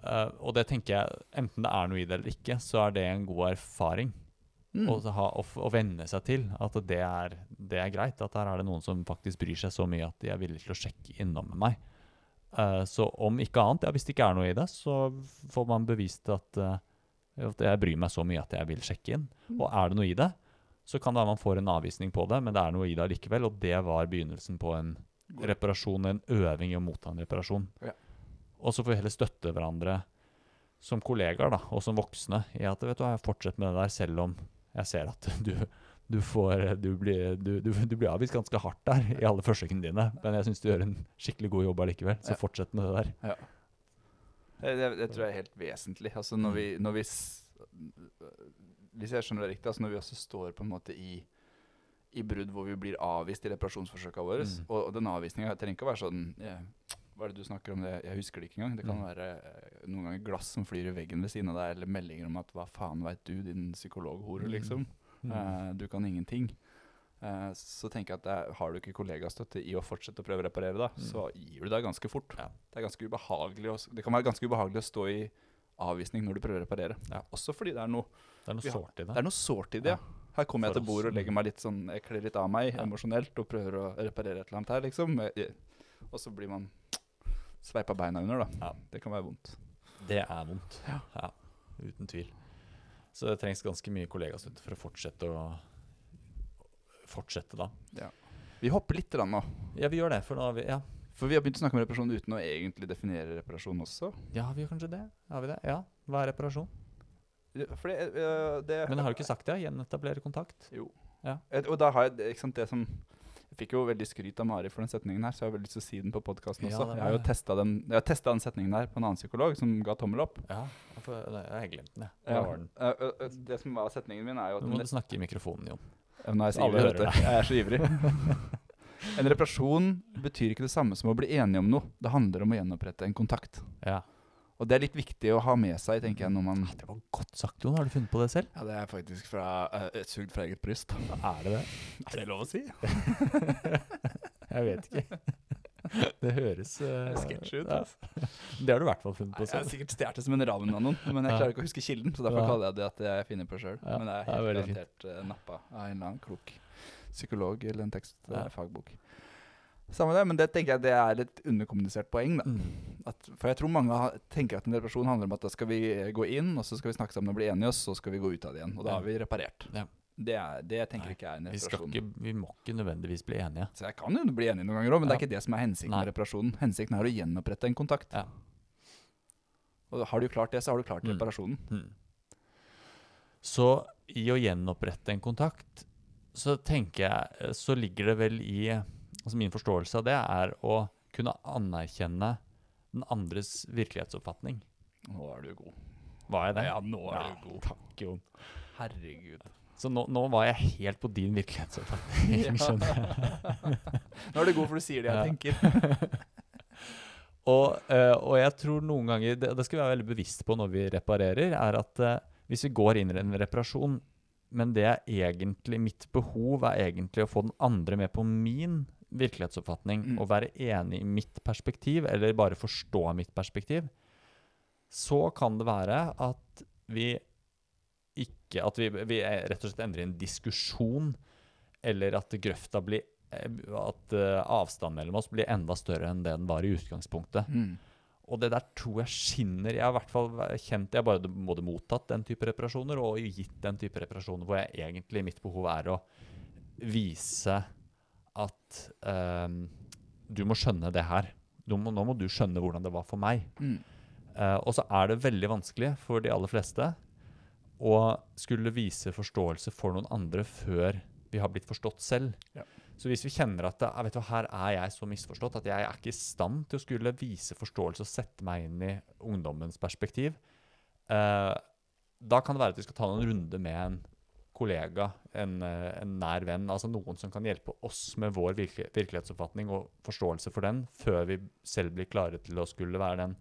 Uh, og det tenker jeg, enten det er noe i det eller ikke, så er det en god erfaring Mm. Og, ha, og, og, venne seg til at det er, det er greit. At her er det noen som faktisk bryr seg så mye at de er villige til å sjekke innom med meg. Uh, så om ikke annet, ja, hvis det ikke er noe i det, så får man bevist at, uh, at jeg bryr meg så mye at jeg vil sjekke inn. Mm. Og er det noe i det, så kan det være man får en avvisning på det, men det er noe i det likevel. Og det var begynnelsen på en reparasjon, en øving i å motta en reparasjon. Ja. Og så får vi heller støtte hverandre som kollegaer da, og som voksne i at vet du, jeg fortsetter med det der, selv om jeg ser at du, du, får, du, blir, du, blir avvist ganske hardt der i alle forsøkene dine. Men jeg syns du gjør en skikkelig god jobb allikevel, så Ja. fortsett med det der. Det, det, det tror jeg er helt vesentlig. Altså når vi, når vi Hvis jeg skjønner det riktig, altså når vi også står på en måte i i brudd hvor vi blir avvist i reparasjonsforsøkene våre. Mm. Og, og den avvisninga trenger ikke å være sånn ja, Hva er det du snakker om? det? Jeg husker det ikke engang. Det kan Mm. være eh, noen ganger glass som flyr i veggen ved siden av deg, eller meldinger om at 'hva faen veit du, din psykologhore', Mm. liksom. Mm. Uh, du kan ingenting. Uh, så tenker jeg at det er, har du ikke kollegastøtte i å fortsette å prøve å reparere, da, Mm. så gir du deg ganske fort. Ja. Det, er ganske å, det kan være ganske ubehagelig å stå i avvisning når du prøver å reparere. Ja. Også fordi det er noe, Det er noe sårt i det. det er noe sårt i det. Ja. Her kommer jeg til bordet og legger meg litt sånn Jeg kler litt av meg emosjonelt og prøver å reparere et eller annet her, liksom. Og så blir man sveipa beina under, da. Ja. Det kan være vondt. Det er vondt. Ja. ja. Uten tvil. Så det trengs ganske mye kollegastøtte for å fortsette å Fortsette, da. Ja. Vi hopper litt grann nå. Ja, vi gjør det, for vi Ja, For vi har begynt å snakke om reparasjon uten å egentlig definere reparasjon også. ja vi kanskje det? Har vi det? Ja. Hva er reparasjon? For det, øh, det Men har du ikke sagt det? Gjenetablere kontakt? Jo. Ja. Et, og da har jeg ikke sant, det som Jeg fikk jo veldig skryt av Mari for den setningen her, så jeg har veldig lyst til å si den på podkasten Ja, også. det jeg har jo testa den, den setningen der på en annen psykolog som ga tommel opp. Ja, jeg har glemt den, jeg. Ja. Den? Det som var setningen min, er jo at Nå må du snakke i mikrofonen, Jon. Nå er jeg så ivrig, vet du. Jeg er så ivrig. En reparasjon betyr ikke det samme som å bli enige om noe. Det handler om å gjenopprette en kontakt. Ja. Og det er litt viktig å ha med seg, tenker jeg, når man Ah, Det var godt sagt, Jon. Har du funnet på det selv? Ja, det er faktisk fra uh, et sugd fra eget bryst. Er det det? Er det lov å si? Jeg vet ikke. Det høres uh, Sketsj ut, ja. altså. Det har du i hvert fall funnet på selv. Jeg har sikkert stjålet det som en ramen av noen, men jeg klarer ikke å huske kilden. Så derfor Ja. kaller jeg det at jeg finner på sjøl. Ja, Men det er helt garantert uh, nappa av en eller annen klok psykolog eller en Ja. tekstfagbok. Samme det, men det tenker jeg det er et underkommunisert poeng. da. Mm. At, for jeg tror mange tenker at en reparasjon handler om at da skal vi eh, gå inn, og så skal vi snakke sammen og bli enige, og så skal vi gå ut av det igjen. Og da har vi reparert. Ja. Det, er, det tenker Nei, ikke jeg er en Vi, reparasjon. ikke, vi må ikke nødvendigvis bli enige. Så jeg kan jo bli enig noen ganger òg, men det er ikke det som er hensikten Nei. med reparasjonen. Hensikten er å gjenopprette en kontakt. Ja. Og har du klart det, så har du klart Mm. reparasjonen. Mm. Så i å gjenopprette en kontakt, så tenker jeg eh, Så ligger det vel i Altså min forståelse av det er å kunne anerkjenne den andres virkelighetsoppfatning. Nå er du god. Var jeg det? Ja, nå er Ja, du god. Takk, Jon. Herregud. Så nå, nå var jeg helt på din virkelighetsoppfatning. Nå er du god, for du sier det jeg Ja. tenker. Og, eh, og jeg tror noen ganger, det, det skal vi være veldig bevisst på når vi reparerer, er at eh, hvis vi går inn i en reparasjon, men det er egentlig mitt behov er egentlig å få den andre med på min virkelighetsoppfatning, Mm. og være enig i mitt perspektiv, eller bare forstå mitt perspektiv, så kan det være at vi ikke At vi, vi rett og slett endrer en diskusjon, eller at grøfta blir At eh, avstanden mellom oss blir enda større enn det den var i utgangspunktet. Mm. Og det der tror jeg skinner. Jeg har i hvert fall kjent Jeg har bare både mottatt den type reparasjoner og gitt den type reparasjoner hvor jeg egentlig mitt behov er å vise at um, du må skjønne det her. Du må, nå må du skjønne hvordan det var for meg. Mm. Uh, og så er det veldig vanskelig for de aller fleste å skulle vise forståelse for noen andre før vi har blitt forstått selv. Ja. Så hvis vi kjenner at «Ah, vet du, her er jeg så misforstått at jeg er ikke i stand til å skulle vise forståelse og sette meg inn i ungdommens perspektiv, uh, da kan det være at vi skal ta noen runder med en kollega, en, eh, en nær venn, altså noen som kan hjelpe oss med vår virke, virkelighetsoppfatning og forståelse for den, før vi selv blir klare til å skulle være den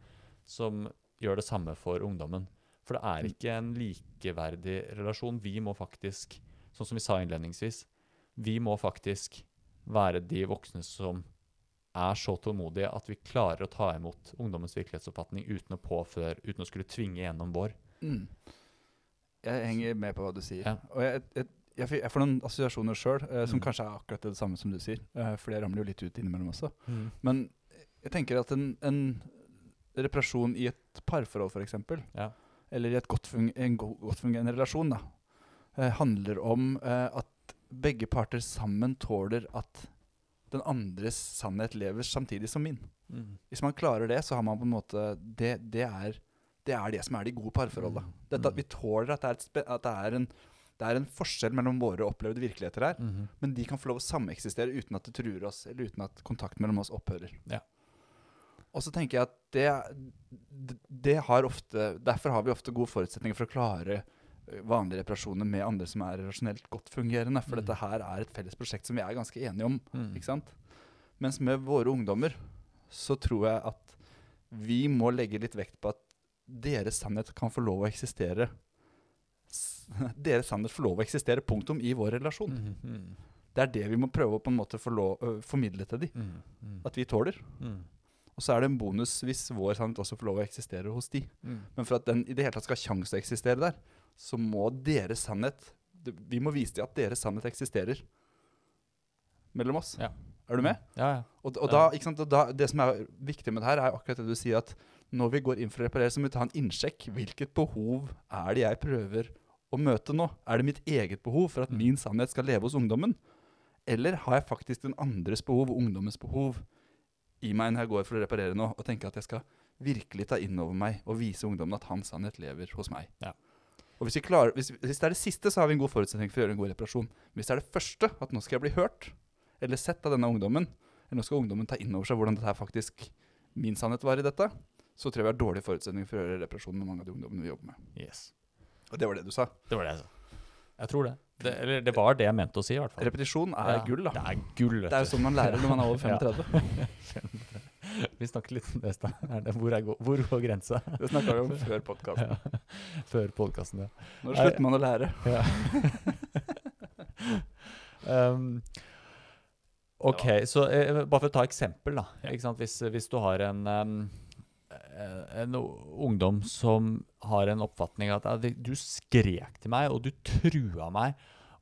som gjør det samme for ungdommen. For det er ikke en likeverdig relasjon. Vi må faktisk, sånn som vi sa innledningsvis, vi må faktisk være de voksne som er så tålmodige at vi klarer å ta imot ungdommens virkelighetsoppfatning uten å påføre, uten å skulle tvinge gjennom vår. Mm. Jeg henger med på hva du sier. Ja. Og jeg, jeg, jeg, får- jeg får noen assosiasjoner sjøl, eh, som Mm. kanskje er akkurat det samme som du sier. Eh, for det ramler jo litt ut innimellom også. Men jeg tenker at en, en reparasjon i et parforhold, f.eks., Ja. eller i et godt en go godt fungerende relasjon, da, eh, handler om at begge parter sammen tåler at den andres sannhet lever samtidig som min. Mm. Hvis man klarer det, så har man på en måte Det, det, er, det er det som er de gode parforholdene. Mm. Dette at vi tåler at det er, et at det er, en, det er en forskjell mellom våre opplevde virkeligheter her, Mhm. men de kan få lov å sameksistere uten at det truer oss, eller uten at kontakten mellom oss opphører. Ja. Og så tenker jeg at det, det- det har ofte Derfor har vi ofte gode forutsetninger for å klare vanlige reparasjoner med andre som er rasjonelt godt fungerende. For Mm. dette her er et felles prosjekt som vi er ganske enige om. Mm. Ikke sant? Mens med våre ungdommer så tror jeg at vi må legge litt vekt på at deres sannhet kan få lov å eksistere. Deres sannhet får lov å eksistere, punktum, i vår relasjon. Mm -hmm. Det er det vi må prøve å på en måte få lov, ø, formidle til dem. Mm. -hmm. At vi tåler. Mm. Og så er det en bonus hvis vår sannhet også får lov å eksistere hos de. Mm. Men for at den i det hele tatt skal ha sjanse å eksistere der, så må deres sannhet Vi må vise dem at deres sannhet eksisterer mellom oss. Ja. Er du med? Ja, ja. Og, og, da, og da, det som er viktig med det her, er akkurat det du sier, at når vi går inn for å reparere, så må vi ta en innsjekk. Hvilket behov er det jeg prøver å møte nå? Er det mitt eget behov for at Mm. min sannhet skal leve hos ungdommen? Eller har jeg faktisk den andres behov, ungdommens behov, i meg når jeg går for å reparere nå, og tenker at jeg skal virkelig ta inn over meg og vise ungdommen at hans sannhet lever hos meg? Ja. Og hvis, vi klarer, hvis, hvis det er det siste, så har vi en god forutsetning for å gjøre en god reparasjon. Hvis det er det første, at nå skal jeg bli hørt, eller sett av denne ungdommen, eller nå skal ungdommen ta inn over seg hvordan dette faktisk min sannhet var i dette, så tror jeg vi har dårlige forutsetninger for å gjøre reparasjon med mange av de ungdommene vi jobber med. Yes. Og det var det du sa. Det var det jeg sa. Jeg tror det. det. Eller det var det jeg mente å si, i hvert fall. Repetisjon er Ja, gull, da. Det er gull, Det er jo sånn man lærer når man er over Ja. 35. Vi snakket litt om det i stad. Hvor, hvor går grensa? Det snakka vi om før podkasten. Ja. Før podkasten, ja. Når slutter man å lære? ja. um, OK, så uh, bare for å ta eksempel, da. Hvis, hvis du har en, um, en ungdom som har en oppfatning at du skrek til meg, og du trua meg,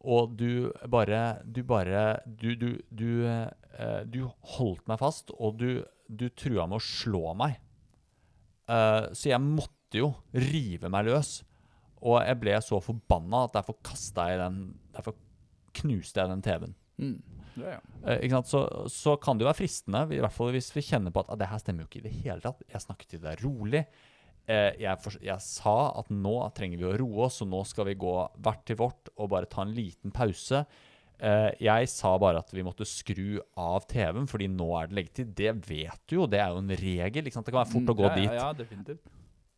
og du bare Du bare Du, du, du, eh, du holdt meg fast, og du, du trua med å slå meg. Eh, så jeg måtte jo rive meg løs. Og jeg ble så forbanna at derfor kasta jeg den Derfor knuste jeg den TV-en. Mm. Ja, ja. Eh? Så, så kan det jo være fristende, i hvert fall hvis vi kjenner på at ah, det her stemmer jo ikke i det hele tatt. Jeg snakket til deg rolig. Eh, jeg, for, jeg sa at nå trenger vi å roe oss, og nå skal vi gå hvert til vårt og bare ta en liten pause. Eh, jeg sa bare at vi måtte skru av TV-en, fordi nå er det leggetid. Det vet du jo, det er jo en regel. Det kan være fort å gå Mm, ja, dit. Ja, definitivt.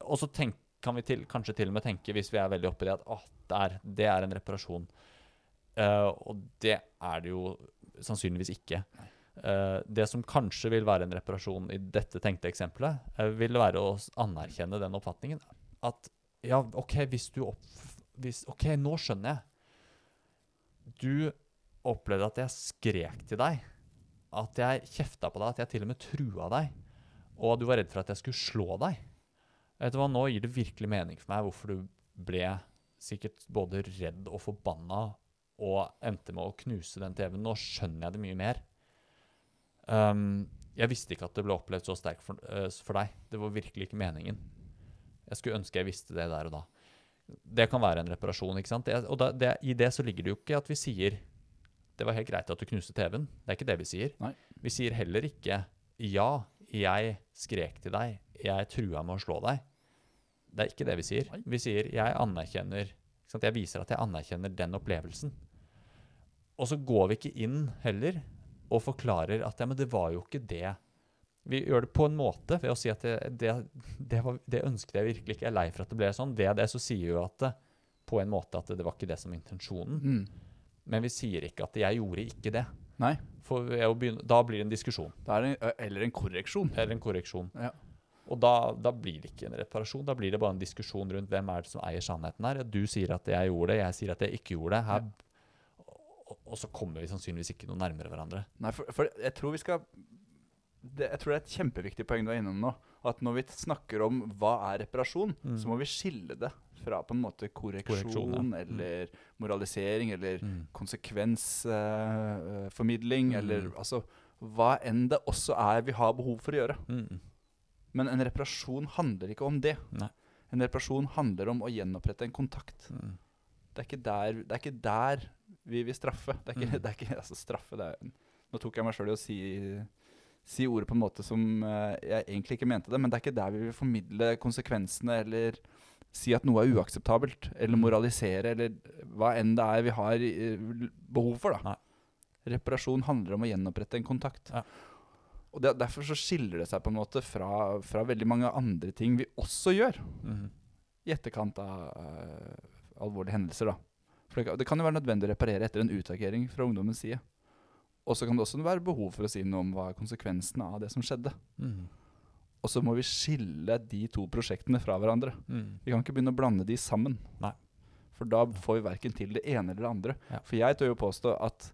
Og så tenk, kan vi til, kanskje til og med tenke, hvis vi er veldig oppi det, at åh, der, det er en reparasjon. Uh, og det er det jo sannsynligvis ikke. Uh, det som kanskje vil være en reparasjon i dette tenkte eksempelet, uh, vil være å anerkjenne den oppfatningen. At ja, OK, hvis du opp... Hvis, OK, nå skjønner jeg. Du opplevde at jeg skrek til deg. At jeg kjefta på deg. At jeg til og med trua deg. Og at du var redd for at jeg skulle slå deg. Vet du hva, Nå gir det virkelig mening for meg hvorfor du ble sikkert både redd og forbanna og endte med å knuse den TV-en. Nå skjønner jeg det mye mer. Um, jeg visste ikke at det ble opplevd så sterkt for, uh, for deg. Det var virkelig ikke meningen. Jeg skulle ønske jeg visste det der og da. Det kan være en reparasjon. ikke sant? Det, og da, det, I det så ligger det jo ikke at vi sier det var helt greit at du knuste TV-en. Det er ikke det vi sier. Nei. Vi sier heller ikke ja, jeg skrek til deg, jeg trua med å slå deg. Det er ikke det vi sier. Vi sier jeg anerkjenner? Jeg viser at jeg anerkjenner den opplevelsen. Og så går vi ikke inn heller og forklarer at ja, men det var jo ikke det. Vi gjør det på en måte ved å si at det, det, det, var, det ønsket jeg virkelig ikke. Jeg er lei for at det ble sånn. Ved det så sier vi jo at det, på en måte at det var ikke det som var intensjonen. Mm. Men vi sier ikke at 'jeg gjorde ikke det'. Nei. For begynne, da blir det en diskusjon. Er en, eller en korreksjon. Eller en korreksjon. Ja. Og da, da blir det ikke en reparasjon. Da blir det bare en diskusjon rundt hvem er det som eier sannheten her. Du sier at jeg gjorde det, jeg sier at jeg ikke gjorde det. Her, og, og så kommer vi sannsynligvis ikke noe nærmere hverandre. Nei, for, for jeg tror vi skal det, Jeg tror det er et kjempeviktig poeng du er innom nå. At når vi snakker om hva er reparasjon, Mm. så må vi skille det fra på en måte korreksjon, Korreksjon, ja. Mm. eller moralisering eller Mm. konsekvensformidling, uh, eller altså hva enn det også er vi har behov for å gjøre. Mm. Men en reparasjon handler ikke om det. Nei. En reparasjon handler om å gjenopprette en kontakt. Det er ikke der, det er ikke der vi vil straffe. Det er ikke, Mm. det er ikke altså straffe det er, Nå tok jeg meg sjøl i å si, si ordet på en måte som uh, jeg egentlig ikke mente det, men det er ikke der vi vil formidle konsekvensene eller si at noe er uakseptabelt, eller Mm. moralisere, eller hva enn det er vi har eh, behov for. da. Nei. Reparasjon handler om å gjenopprette en kontakt. Ja. Og det, Derfor så skiller det seg på en måte fra, fra veldig mange andre ting vi også gjør Mm. i etterkant av uh, alvorlige hendelser. da. For det, kan- jo være nødvendig å reparere etter en utagering fra ungdommens side. Og så kan det også være behov for å si noe om hva er konsekvensene av det som skjedde. Mm. Og så må vi skille de to prosjektene fra hverandre. Mm. Vi kan ikke begynne å blande de sammen. Nei. For da får vi verken til det ene eller det andre. Ja. For jeg tør jo påstå at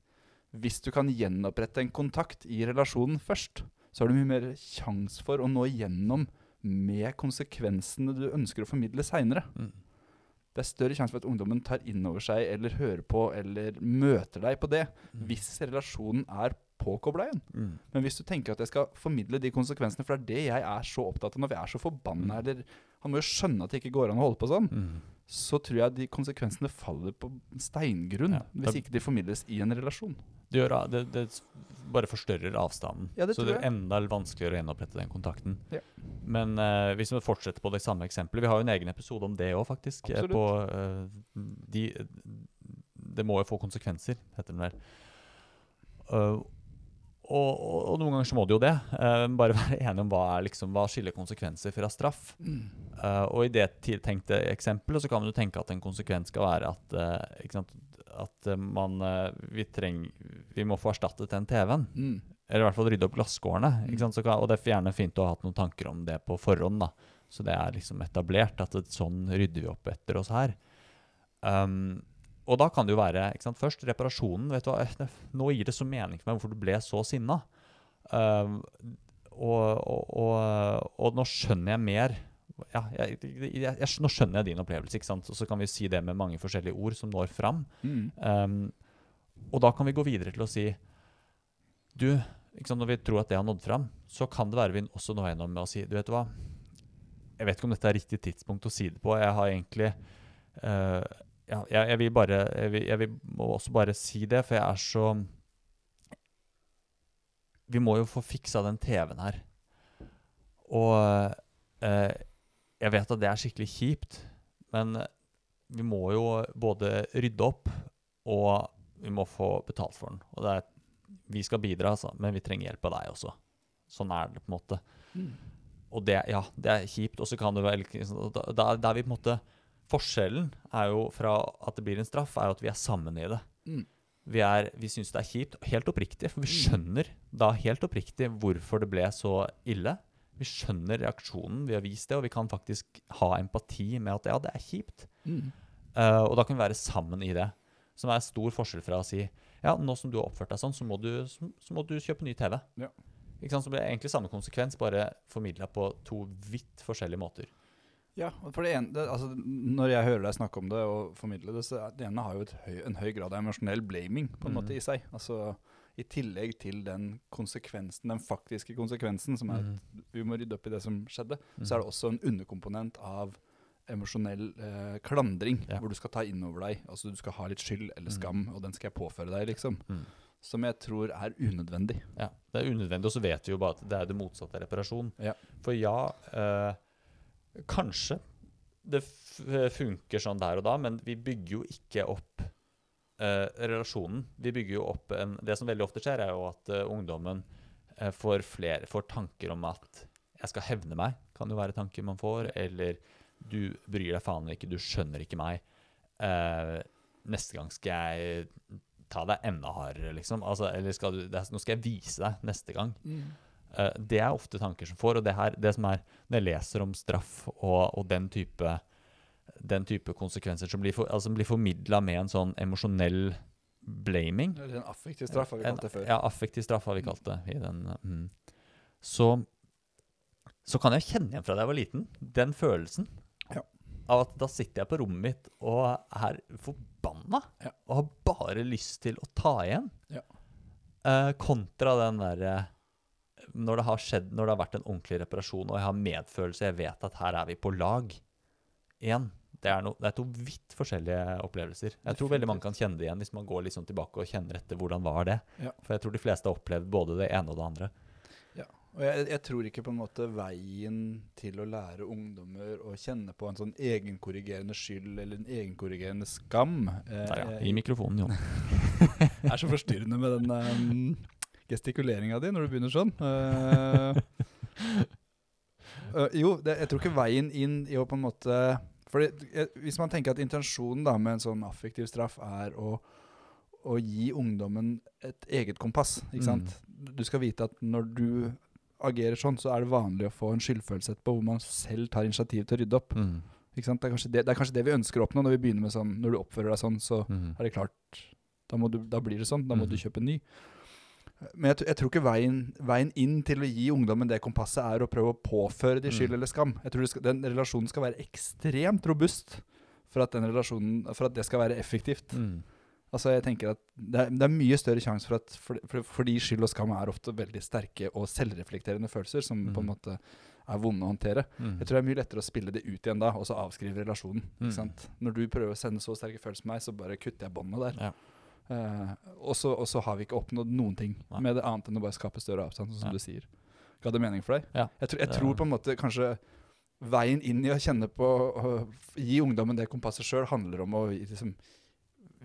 hvis du kan gjenopprette en kontakt i relasjonen først, så har du mye mer sjanse for å nå igjennom med konsekvensene du ønsker å formidle seinere. Mm. Det er større sjanse for at ungdommen tar inn over seg eller hører på eller møter deg på det, Mm. hvis relasjonen er påkobla igjen. Mm. Men hvis du tenker at jeg skal formidle de konsekvensene, for det er det jeg er så opptatt av når vi er så forbanna, Mm. eller Han må jo skjønne at det ikke går an å holde på sånn. Mm. Så tror jeg de konsekvensene faller på steingrunn Ja, hvis ikke de formidles i en relasjon. Det, gjør, det, det bare forstørrer avstanden. Ja, det så det er enda vanskeligere å gjenopprette den kontakten. Ja. Men uh, hvis vi fortsetter på det samme eksempelet Vi har jo en egen episode om det òg, faktisk. eh. På, uh, de, det må jo få konsekvenser, heter den vel. Uh, og, og, og noen ganger så må det jo det. Uh, bare være enige om hva, er liksom, hva skiller konsekvenser fra straff. Eh, og i det tiltenkte eksempelet så kan man jo tenke at en konsekvens skal være at, uh, at eh, man eh, vi, treng, vi må få erstattet den TV-en. Mm. Eller i hvert fall rydde opp glasskårene. Mm. Kan, og det er gjerne fint å ha hatt noen tanker om det på forhånd. da. Så det er liksom etablert at det, sånn rydder vi opp etter oss her. Um, og da kan det jo være ikke sant? først reparasjonen. vet du hva, eh, Nå gir det så mening for meg hvorfor du ble så sinna. Um, og, og, og, og nå skjønner jeg mer ja, jeg, jeg, jeg, Nå skjønner jeg din opplevelse, ikke sant? og så kan vi si det med mange forskjellige ord som når fram. Mm. Um, og da kan vi gå videre til å si Du, sant, når vi tror at det har nådd fram, så kan det være vi også når gjennom med å si Du vet hva, jeg vet ikke om dette er riktig tidspunkt å si det på. Jeg har egentlig uh, ja, jeg, jeg vil bare jeg vil, jeg vil også bare si det, for jeg er så Vi må jo få fiksa den TV-en her. Og eh, jeg vet at det er skikkelig kjipt, men vi må jo både rydde opp, og vi må få betalt for den. Og det er, vi skal bidra, altså, men vi trenger hjelp av deg også. Sånn er det på en måte. Mm. Og det, ja, det er kjipt. Og så kan det være da, da, da vi på en måte Forskjellen er jo fra at det blir en straff, er jo at vi er sammen i det. Mm. Vi, er, vi syns det er kjipt, helt oppriktig, for vi skjønner da helt oppriktig hvorfor det ble så ille. Vi skjønner reaksjonen, vi har vist det, og vi kan faktisk ha empati med at ja, det er kjipt. Mm. Uh, og da kan vi være sammen i det. Som er stor forskjell fra å si ja, nå som du har oppført deg sånn, så må du, så, så må du kjøpe ny TV. Ja. Ikke sant? Så blir det egentlig samme konsekvens, bare formidla på to vidt forskjellige måter. Ja, for det ene, det, altså, Når jeg hører deg snakke om det og formidle det, så det ene har jo høy, en høy grad av emosjonell blaming på en Mm. måte i seg. Altså I tillegg til den konsekvensen, den faktiske konsekvensen, som er Mm. at vi må rydde opp i det som skjedde, Mm. så er det også en underkomponent av emosjonell eh, klandring, Ja. hvor du skal ta inn over deg. Altså Du skal ha litt skyld eller Mm. skam, og den skal jeg påføre deg, liksom. Mm. Som jeg tror er unødvendig. Ja, Det er unødvendig, og så vet vi jo bare at det er det motsatte av reparasjon. Ja. For ja, eh, kanskje det funker sånn der og da, men vi bygger jo ikke opp eh, relasjonen. Vi bygger jo opp en Det som veldig ofte skjer, er jo at eh, ungdommen eh, får, flere, får tanker om at 'jeg skal hevne meg', kan jo være tanker man får. Eller 'du bryr deg faen ikke, du skjønner ikke meg'. eh, Neste gang skal jeg ta deg enda hardere, liksom. Altså, eller skal du, er, nå skal jeg vise deg neste gang. Eh, det er ofte tanker som får, og det, her, det som er Når jeg leser om straff og, og den type den type konsekvenser som blir, for, altså, blir formidla med en sånn emosjonell blaming Eller en affektiv straff, har vi kalt det før. Ja, affektiv straff har vi kalt det. I den, mm. så, så kan jeg kjenne igjen fra da jeg var liten, den følelsen Ja. av at da sitter jeg på rommet mitt og er forbanna Ja. og har bare lyst til å ta igjen. Ja. Eh, kontra den derre når det har skjedd, når det har vært en ordentlig reparasjon, og jeg har medfølelse, jeg vet at her er vi på lag igjen. Det er, no, det er to vidt forskjellige opplevelser. Jeg tror veldig mange kan kjenne det igjen hvis man går liksom tilbake og kjenner etter hvordan var det. Ja. For jeg tror de fleste har opplevd både det ene og det andre. Ja, Og jeg, jeg tror ikke på en måte veien til å lære ungdommer å kjenne på en sånn egenkorrigerende skyld eller en egenkorrigerende skam eh, Der, ja. I mikrofonen, Jon. er så forstyrrende med den um, gestikuleringa di når du begynner sånn. Uh, uh, jo, det, jeg tror ikke veien inn i å på en måte fordi, eh, Hvis man tenker at intensjonen da med en sånn affektiv straff er å, å gi ungdommen et eget kompass, ikke sant? Du skal vite at når du agerer sånn, så er det vanlig å få en skyldfølelse etterpå hvor man selv tar initiativ til å rydde opp. Mm. Ikke sant? Det, er det, det er kanskje det vi ønsker å oppnå når vi begynner med sånn Når du oppfører deg sånn, så Mm. er det klart Da, må du, da blir det sånn. Da må Mhm. du kjøpe en ny. Men jeg, jeg tror ikke veien, veien inn til å gi ungdommen det kompasset er å prøve å påføre de skyld Mm. eller skam. Jeg tror skal, Den relasjonen skal være ekstremt robust for at, for at det skal være effektivt. Mm. Altså jeg tenker at Det er, det er mye større sjanse for at for, for, fordi skyld og skam er ofte veldig sterke og selvreflekterende følelser som på en Mhm. måte er vonde å håndtere. Mm. Jeg tror det er mye lettere å spille det ut igjen da, og så avskrive relasjonen. Mm. Når du prøver å sende så sterke følelser på meg, så bare kutter jeg båndet der. Ja. Eh, og så har vi ikke oppnådd noen ting Nei. med det annet enn å bare skape større avstand, sånn som Ja. du sier. Ga det mening for deg? Ja. Jeg, tror- jeg Det- tror på en måte kanskje veien inn i å kjenne på å Gi ungdommen det kompasset sjøl handler om å liksom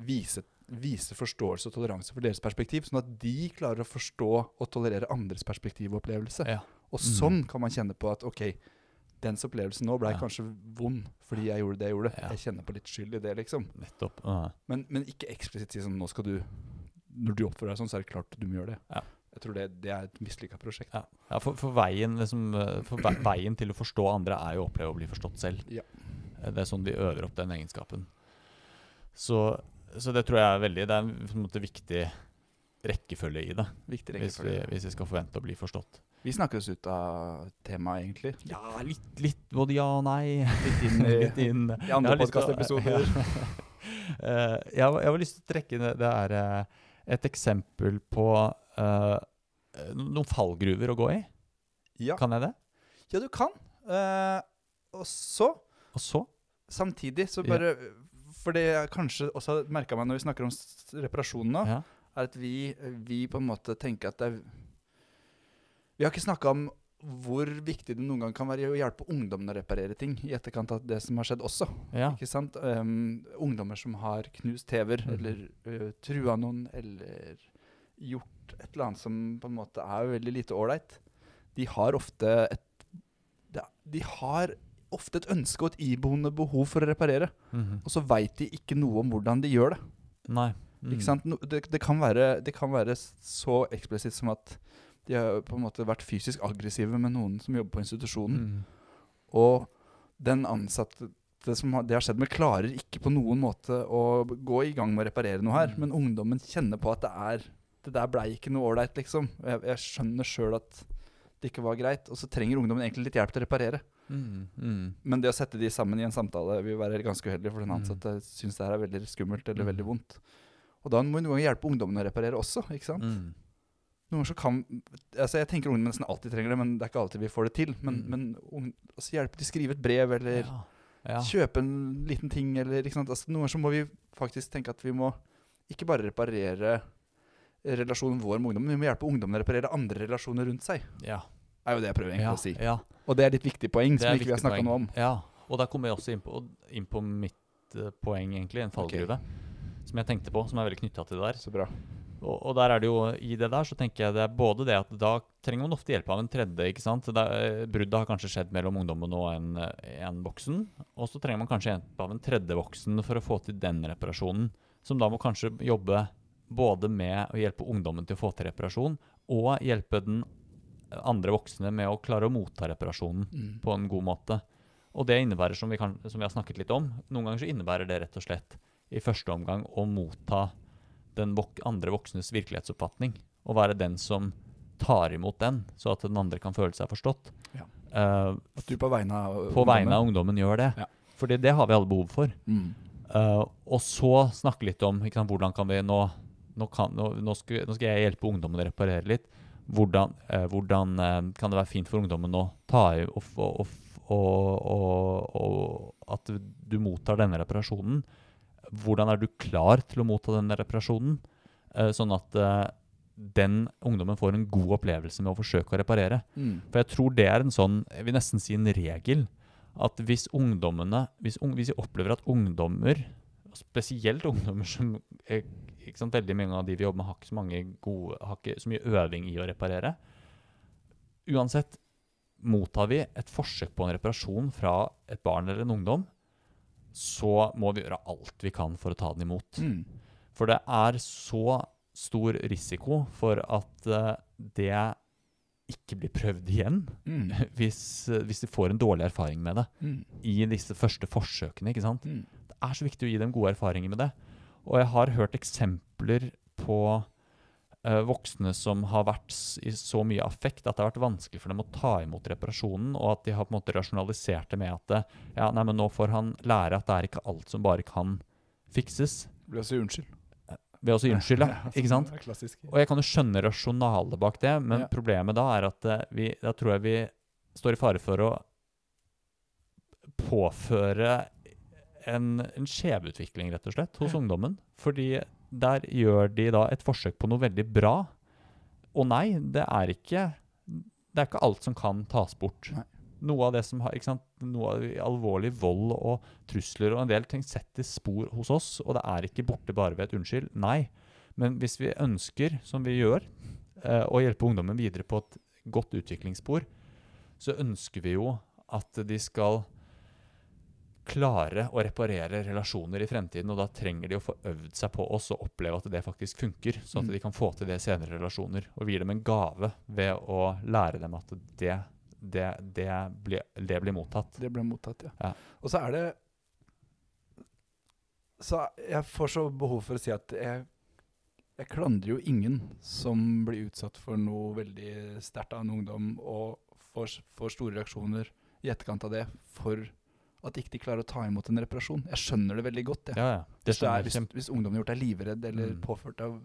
vise, vise forståelse og toleranse for deres perspektiv, sånn at de klarer å forstå og tolerere andres perspektiv og opplevelse. Ja. Og sånn sånn kan man kjenne på at ok, dens opplevelse nå ble Ja. kanskje vond fordi jeg gjorde det jeg gjorde. Ja. Jeg kjenner på litt skyld i det, liksom. Nettopp. Ja. Men, men ikke eksplisitt si sånn nå skal du Når du oppfører deg sånn, så er det klart du må gjøre det. Ja. Jeg tror det, det er et mislykka prosjekt. Ja, ja for, for, veien, liksom, for veien til å forstå andre er jo å oppleve å bli forstått selv. Ja. Eh, Det er sånn vi øver opp den egenskapen. Så, så det tror jeg er veldig Det er en måte, viktig rekkefølge i det, Viktig hvis vi, hvis vi skal forvente å bli forstått. Vi snakker oss ut av temaet, egentlig. Ja, litt, litt både ja og nei. Litt inn litt inn. i andre podkastepisoder. Eh, jeg, har- jeg har lyst til å trekke det, det er eh, et eksempel på uh, noen fallgruver å gå i. Ja. Kan jeg det? ja, du kan. Og så, Og så samtidig, så Ja. For det jeg kanskje også har merka meg når vi snakker om reparasjon nå, ja. er at vi, vi på en måte tenker at det er Vi har ikke snakka om hvor viktig det noen gang kan være å hjelpe ungdommene å reparere ting i etterkant av det som har skjedd også. ja. Ikke sant? Um, ungdommer som har knust TV-er, mm. eller uh, trua noen, eller gjort et eller annet som på en måte er veldig lite ålreit. De har ofte et De har ofte et ønske og et iboende behov for å reparere. Mhm. Og så veit de ikke noe om hvordan de gjør det. Nei. Ikke Mm. sant? No, det, det, kan være, det kan være så eksplisitt som at de har på en måte vært fysisk aggressive med noen som jobber på institusjonen. Mm. Og den ansatte det som har, det har skjedd med, klarer ikke på noen måte å gå i gang med å reparere noe her. Mm. Men ungdommen kjenner på at det er Det der blei ikke noe ålreit, liksom. Jeg, jeg skjønner sjøl at det ikke var greit. Og så trenger ungdommen egentlig litt hjelp til å reparere. Mm. Mm. Men det å sette de sammen i en samtale vil være ganske uheldig, for den Mm. ansatte syns det her er veldig skummelt eller Mm. veldig vondt. Og da må vi noen ganger hjelpe ungdommen å reparere også, ikke sant? Mm. Noen ganger så kan altså Jeg tenker ungdommen nesten alltid trenger det, men det er ikke alltid vi får det til. Men, Mm. men altså hjelpe til å skrive et brev, eller Ja. ja. kjøpe en liten ting, eller ikke sant. Altså, noen ganger så må vi faktisk tenke at vi må ikke bare reparere relasjonen vår med ungdommen, vi må hjelpe ungdommen å reparere andre relasjoner rundt seg. ja. er jo det jeg prøver egentlig å si. ja. Og det er litt viktig poeng som ikke vi har snakka noe om. Ja, og der kommer jeg også inn på, inn på mitt uh, poeng, egentlig. En fallgruve. Som jeg tenkte på, som er veldig knytta til det der. Så bra. Og, og der er det jo, i det der så tenker jeg det er både det at da trenger man ofte hjelp av en tredje. ikke sant? Er- Bruddet har kanskje skjedd mellom ungdommen og en, en voksen. Og så trenger man kanskje hjelp av en tredje voksen for å få til den reparasjonen. Som da må kanskje jobbe både med å hjelpe ungdommen til å få til reparasjon, og hjelpe den andre voksne med å klare å motta reparasjonen Mm. på en god måte. Og det innebærer, som vi, kan, som vi har snakket litt om, noen ganger så innebærer det rett og slett i første omgang å motta den vok andre voksnes virkelighetsoppfatning. Og være den som tar imot den, så at den andre kan føle seg forstått. Ja. Uh, At du på vegne av på vegne av ungdommen gjør det. Ja. Fordi det har vi alle behov for. mm. Uh, og så snakke litt om sant, hvordan kan vi nå nå, kan, nå, nå, skal, nå skal jeg hjelpe ungdommen å reparere litt. Hvordan, uh, hvordan kan det være fint for ungdommen å ta i og, og, og, og at du mottar denne reparasjonen? Hvordan er du klar til å motta denne reparasjonen? Eh, sånn at eh, den ungdommen får en god opplevelse med å forsøke å reparere. Mm. For jeg tror det er en sånn, jeg vil nesten si en regel, at hvis ungdommene, hvis, hvis vi opplever at ungdommer, spesielt ungdommer som, er, ikke sant, veldig mange av de vi jobber med har ikke så mange gode, har ikke så mye øving i å reparere. Uansett, mottar vi et forsøk på en reparasjon fra et barn eller en ungdom, så må vi gjøre alt vi kan for å ta den imot. Mm. For det er så stor risiko for at uh, det ikke blir prøvd igjen Mm. hvis, uh, hvis de får en dårlig erfaring med det Mm. i disse første forsøkene. ikke sant? Mm. Det er så viktig å gi dem gode erfaringer med det. Og jeg har hørt eksempler på voksne som har vært i så mye affekt at det har vært vanskelig for dem å ta imot reparasjonen, og at de har på en måte rasjonalisert det med at det, ja, nei, men nå får han lære at det er ikke alt som bare kan fikses. Blir også unnskyld. Ved å si unnskyld, ja. altså, Ikke sant? Og jeg kan jo skjønne rasjonalet bak det, men Ja. problemet da er at eh, vi, da tror jeg vi står i fare for å påføre en, en skjevutvikling, rett og slett, hos ungdommen. Fordi der gjør de da et forsøk på noe veldig bra. Og nei, det er ikke, det er ikke alt som kan tas bort. Nei. Noe av det som har, ikke sant, noe av alvorlig vold og trusler og en del ting setter spor hos oss, og det er ikke borte bare ved et unnskyld. Nei. Men hvis vi ønsker, som vi gjør, eh, å hjelpe ungdommen videre på et godt utviklingsspor, så ønsker vi jo at de skal klare å reparere relasjoner i fremtiden, og da trenger de å få øvd seg på oss og oppleve at det faktisk funker, Sånn at Mm. de kan få til det i senere relasjoner. Og vi gir dem en gave ved å lære dem at det, det, det, blir, det blir mottatt. Det blir mottatt, ja. Ja. Og så er det Så jeg får så behov for å si at jeg, jeg klandrer jo ingen som blir utsatt for noe veldig sterkt av en ungdom, og får, får store reaksjoner i etterkant av det for at ikke de klarer å ta imot en reparasjon. Jeg skjønner det veldig godt. Ja, ja. Det Hvis, det er, hvis, hvis ungdommen har gjort deg livredd eller Mm. påført av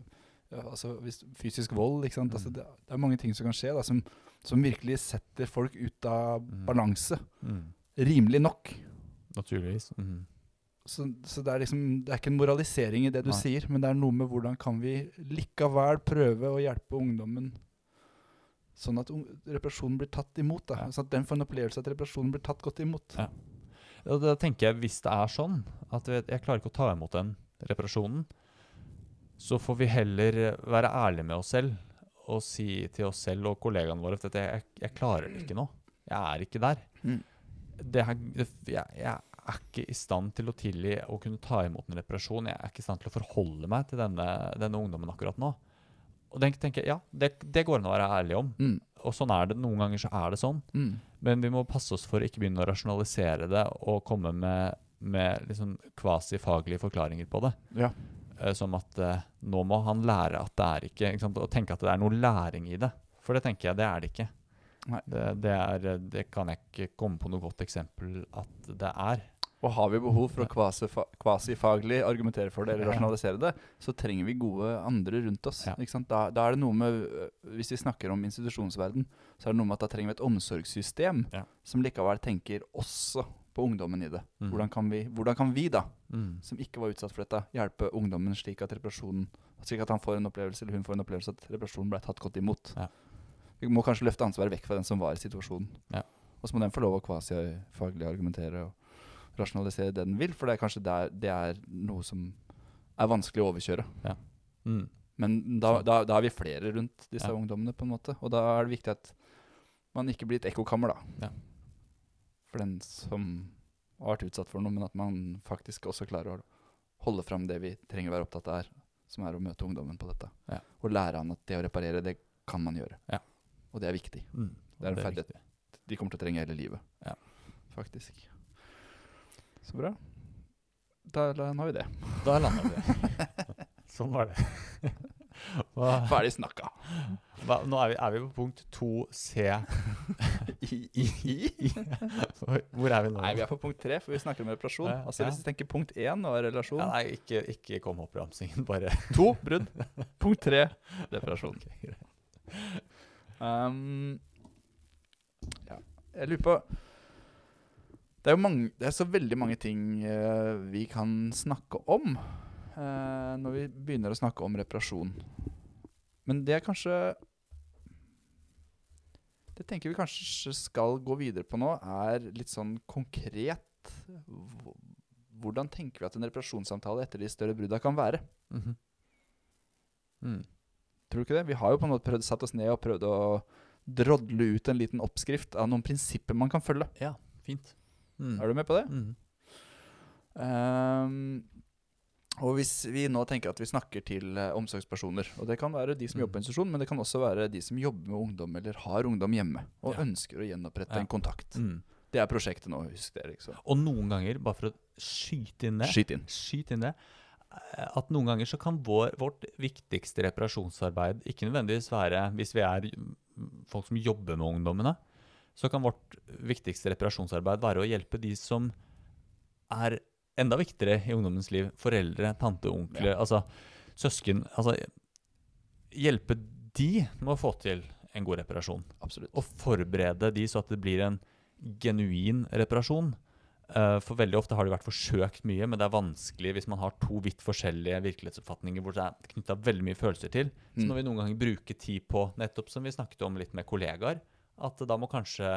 altså hvis fysisk vold? Altså Mm. det, det er mange ting som kan skje da, som, som virkelig setter folk ut av Mm. balanse. mm. Rimelig nok. Naturligvis. Mm. Så, så det er liksom Det er ikke en moralisering i det du Nei. sier, men det er noe med hvordan kan vi likevel prøve å hjelpe ungdommen sånn at reparasjonen blir tatt imot. da Ja. Sånn at den får en opplevelse at reparasjonen blir tatt godt imot. Ja. Og da tenker jeg, hvis det er sånn at jeg, klarer ikke å ta imot den reparasjonen, så får vi heller være ærlige med oss selv og si til oss selv og kollegaene våre at jeg, jeg klarer det ikke nå. Jeg er ikke der. Mm. Det her, det, jeg, jeg er ikke i stand til å tilgi å kunne ta imot en reparasjon. Jeg er ikke i stand til å forholde meg til denne, denne ungdommen akkurat nå. Og den tenker jeg, ja, det, det går an å være ærlig om. Mm. Og sånn er det. Noen ganger så er det sånn. Mm. Men vi må passe oss for å ikke begynne å rasjonalisere det og komme med, med liksom kvasifaglige forklaringer på det. Ja. Eh, som at eh, nå må han lære at det er ikke, ikke? Og tenke at det er noe læring i det. For det tenker jeg, det er det ikke. Det, det, er, eh, det kan jeg ikke komme på noe godt eksempel at det er. Og har vi behov for å kvasifaglig argumentere for det eller rasjonalisere det, så trenger vi gode andre rundt oss. Ja. Ikke sant? Da, da er det noe med øh, Hvis vi snakker om institusjonsverden, så er det noe med at da trenger vi et omsorgssystem som likevel tenker også på ungdommen i det. Mm. Hvordan, kan vi, hvordan kan vi, da, Mm. som ikke var utsatt for dette, hjelpe ungdommen slik at reparasjonen Slik at han får en opplevelse eller hun får en opplevelse at reparasjonen ble tatt godt imot. Ja. Vi må kanskje løfte ansvaret vekk fra den som var i situasjonen. Ja. Og så må den få lov å kvasifaglig argumentere og rasjonalisere det den vil, for det er kanskje der, det er noe som er vanskelig å overkjøre. Mm. Men da, da, da er vi flere rundt disse Ja. ungdommene, på en måte. Og da er det viktig at man ikke blir et ekkokammer, da. Ja. For den som har vært utsatt for noe, men at man faktisk også klarer å holde fram det vi trenger å være opptatt av her, som er å møte ungdommen på dette. Ja. Og lære han at det å reparere, det kan man gjøre. Ja. Og det er viktig. Mm. Det er en ferdighet. De kommer til å trenge hele livet. Ja. Faktisk. Så bra. Da, lander vi det. Da landa vi. det. sånn var det. Hva, Ferdig snakka. hva, nå er vi, er vi på punkt 2C. I, i, i. Hvor er vi nå? Nei, vi er på punkt 3, for vi snakker om reparasjon. Ja, Altså ja. Hvis du tenker punkt 1 og relasjon ja, Nei, ikke, ikke kom oppramsingen, bare To brudd. Punkt 3 reparasjon. Okay, greit. Um, ja. Jeg lurer på det er jo mange, det er så veldig mange ting uh, vi kan snakke om uh, når vi begynner å snakke om reparasjon. Men det er kanskje Det tenker vi kanskje skal gå videre på nå, er litt sånn konkret Hvordan tenker vi at en reparasjonssamtale etter de større brudda kan være? Mhm. mm. Tror du ikke det? Vi har jo på en måte prøvd satt oss ned og prøvd å drodle ut en liten oppskrift av noen prinsipper man kan følge. Ja, fint. Mm. Er du med på det? Mm. Um, og hvis vi nå tenker at vi snakker til eh, omsorgspersoner, og det kan være de som Mm. jobber på institusjon, men det kan også være de som jobber med ungdom eller har ungdom hjemme og Ja. ønsker å gjenopprette Ja. en kontakt. Mm. Det er prosjektet nå, husk det. liksom. Og noen ganger, bare for å skyte inn det Skyt inn. Skyt inn det. eh, At noen ganger så kan vår, vårt viktigste reparasjonsarbeid ikke nødvendigvis være Hvis vi er mm, folk som jobber med ungdommene, så kan vårt viktigste reparasjonsarbeid være å hjelpe de som er enda viktigere i ungdommens liv. Foreldre, tante, onkler, altså søsken. Altså hjelpe de med å få til en god reparasjon Absolutt. og forberede de så at det blir en genuin reparasjon. Eh, for veldig ofte har det vært forsøkt mye, men det er vanskelig hvis man har to vidt forskjellige virkelighetsoppfatninger hvor det er knytta veldig mye følelser til. Så Mm. når vi noen ganger bruker tid på, nettopp som vi snakket om litt med kollegaer, at da må kanskje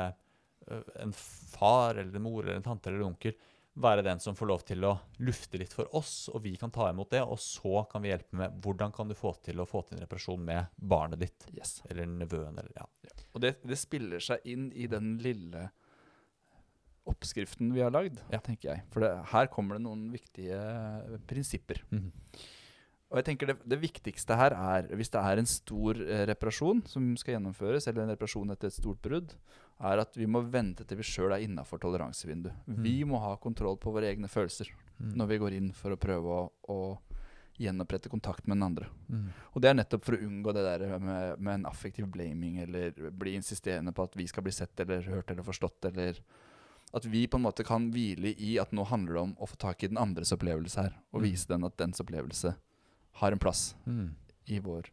eh, en far eller en mor eller en tante eller en onkel være den som får lov til å lufte litt for oss, og vi kan ta imot det, og så kan vi hjelpe med hvordan kan du få til å få til en reparasjon med barnet ditt, Yes. eller nevøen, eller ja. Og det, det spiller seg inn i den lille oppskriften vi har lagd, Ja. tenker jeg. For det, her kommer det noen viktige prinsipper. Mhm. Og jeg tenker det, det viktigste her er, hvis det er en stor eh, reparasjon som skal gjennomføres, eller en reparasjon etter et stort brudd, er at vi må vente til vi sjøl er innafor toleransevinduet. Mm. Vi må ha kontroll på våre egne følelser Mm. når vi går inn for å prøve å, å gjenopprette kontakt med den andre. Mm. Og det er nettopp for å unngå det der med, med en affektiv blaming, eller bli insisterende på at vi skal bli sett eller hørt eller forstått, eller at vi på en måte kan hvile i at nå handler det om å få tak i den andres opplevelse her, og Mm. vise den at dens opplevelse har en plass Mm. i vår,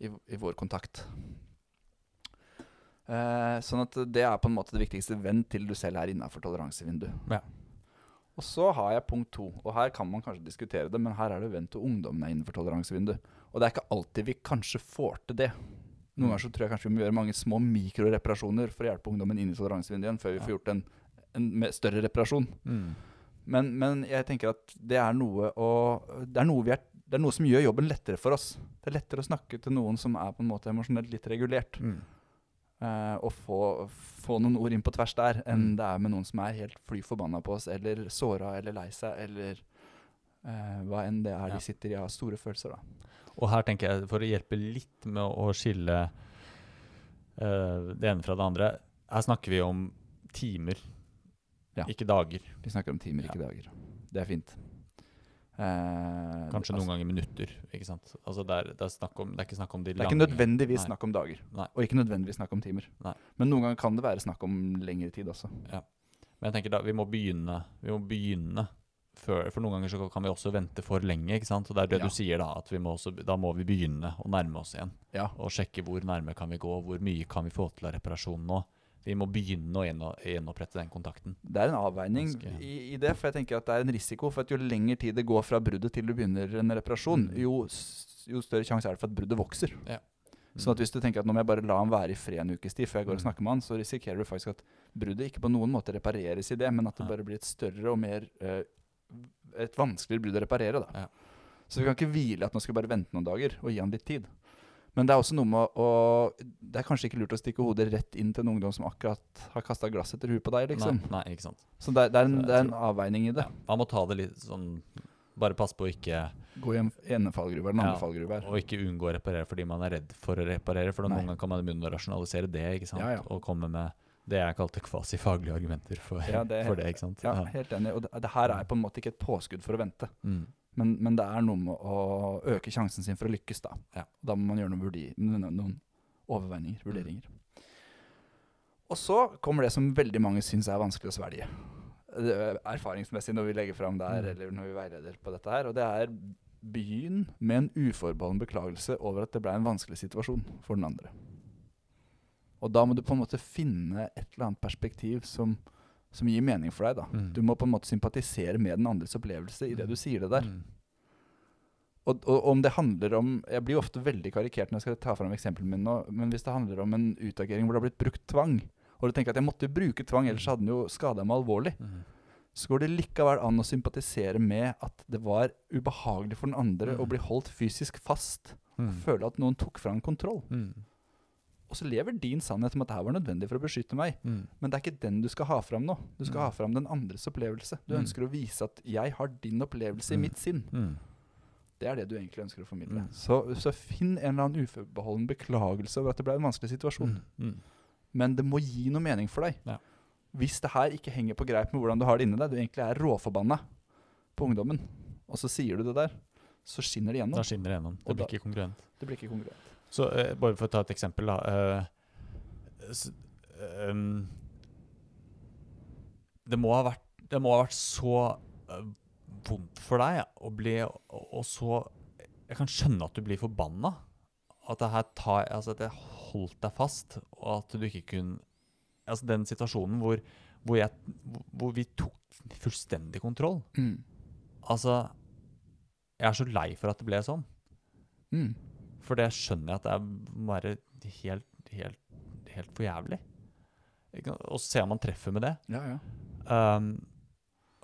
i, i vår kontakt. Eh, sånn at det er på en måte det viktigste. Vent til du selv er innafor toleransevinduet. Ja. Og så har jeg punkt to, og her kan man kanskje diskutere det, men her er det vent til ungdommen er innenfor toleransevinduet. Og det er ikke alltid vi kanskje får til det. Noen Mm. ganger så tror jeg kanskje vi må gjøre mange små mikroreparasjoner for å hjelpe ungdommen inn i toleransevinduet igjen, før vi får gjort en, en større reparasjon. Mm. Men, men jeg tenker at det er noe å det er noe, vi er, det er noe som gjør jobben lettere for oss. Det er lettere å snakke til noen som er på en måte emosjonelt litt regulert, Mm. Uh, og få, få noen ord inn på tvers der, enn Mm. det er med noen som er helt fly forbanna på oss, eller såra eller lei seg, eller uh, hva enn det er Ja. de sitter i av store følelser. da. Og her tenker jeg, for å hjelpe litt med å skille uh, det ene fra det andre Her snakker vi om timer, Ja. ikke dager. Vi snakker om timer, ikke dager. Det er fint. Eh, Kanskje altså, noen ganger minutter. ikke sant? Altså det, er, det, er om, det er ikke snakk om de Det er ikke nødvendigvis Nei. snakk om dager, Nei. og ikke nødvendigvis snakk om timer. Nei. Men noen ganger kan det være snakk om lengre tid også. Men jeg tenker da, vi må begynne, vi må begynne før, for noen ganger så kan vi også vente for lenge. ikke sant? Og det er det Ja. du sier da, at vi må også, da må vi begynne å nærme oss igjen. Ja. Og sjekke hvor nærme kan vi gå, hvor mye kan vi få til av reparasjon nå. Vi må begynne å gjenopprette den kontakten. Det er en avveining i, i det, for jeg tenker at det er en risiko for at jo lengre tid det går fra bruddet til du begynner en reparasjon, Mm. jo, jo større sjanse er det for at bruddet vokser. Ja. Sånn at hvis du tenker at nå må jeg bare la ham være i fred en ukes tid før jeg går og Mm. snakker med han, så risikerer du faktisk at bruddet ikke på noen måte repareres i det, men at det bare blir et større og mer uh, et vanskeligere brudd å reparere. da. Ja. Så vi kan ikke hvile at nå skal vi bare vente noen dager og gi han litt tid. Men det er også noe med å Det er kanskje ikke lurt å stikke hodet rett inn til en ungdom som akkurat har kasta glass etter huet på deg, liksom. Nei, nei, ikke sant. Så det, det, er en, det er en avveining i det. Ja, man må ta det litt sånn Bare passe på å ikke Gå i en ene fallgruve eller en annen fallgruve. Og ikke unngå å reparere fordi man er redd for å reparere. For noen ganger kan man begynne å rasjonalisere det ikke sant? Ja, ja. og komme med det jeg kalte kvasifaglige argumenter for, Ja, det for det. ikke sant? Ja, helt enig. Og det, det her er på en måte ikke et påskudd for å vente. Mm. Men, men det er noe med å øke sjansen sin for å lykkes, da. Ja. Da må man gjøre noen, vurdi- noen, overveininger, Mm. vurderinger. Og så kommer det som veldig mange syns er vanskelig å svelge. Er Erfaringsmessig når vi legger fram det her, Mm. eller når vi veileder på dette her. Og det er begynn med en uforbeholden beklagelse over at det ble en vanskelig situasjon for den andre. Og da må du på en måte finne et eller annet perspektiv som, som gir mening for deg. da. Mm. Du må på en måte sympatisere med den andres opplevelse i det du sier det der. Mm. Og, og om det handler om Jeg blir ofte veldig karikert når jeg skal ta fram eksemplene mine nå, men hvis det handler om en utagering hvor det har blitt brukt tvang, og du tenker at jeg måtte bruke tvang, ellers hadde den jo skada meg alvorlig, Mm. så går det likevel an å sympatisere med at det var ubehagelig for den andre Mm. å bli holdt fysisk fast, Mm. føle at noen tok fra en kontroll. Mm. Og så lever din sannhet om at det her var nødvendig for å beskytte meg. Mm. Men det er ikke den du skal ha fram nå. Du skal Mm. ha fram den andres opplevelse. Du Mm. ønsker å vise at 'jeg har din opplevelse i Mm. mitt sinn'. Mm. Det er det du egentlig ønsker å formidle. Mm. Så, så finn en eller annen uforbeholden beklagelse over at det ble en vanskelig situasjon. Men det må gi noe mening for deg. Ja. Hvis det her ikke henger på greip med hvordan du har det inni deg, du egentlig er råforbanna på ungdommen, og så sier du det der, så skinner det gjennom. Da skinner det gjennom. Det blir ikke kongruent. Det blir ikke kongruent. Så uh, bare for å ta et eksempel, da. eh, s- ehm, det, må ha vært, det må ha vært så eh, vondt for deg å bli og, og så Jeg kan skjønne at du blir forbanna. At det her tar Altså at jeg holdt deg fast, og at du ikke kunne Altså den situasjonen hvor, hvor, jeg, hvor vi tok fullstendig kontroll. Mm. Altså Jeg er så lei for at det ble sånn. Mm. For det skjønner jeg at det er må være helt, helt, helt for jævlig. Og så ser man treffer med det. Ja, ja. Um,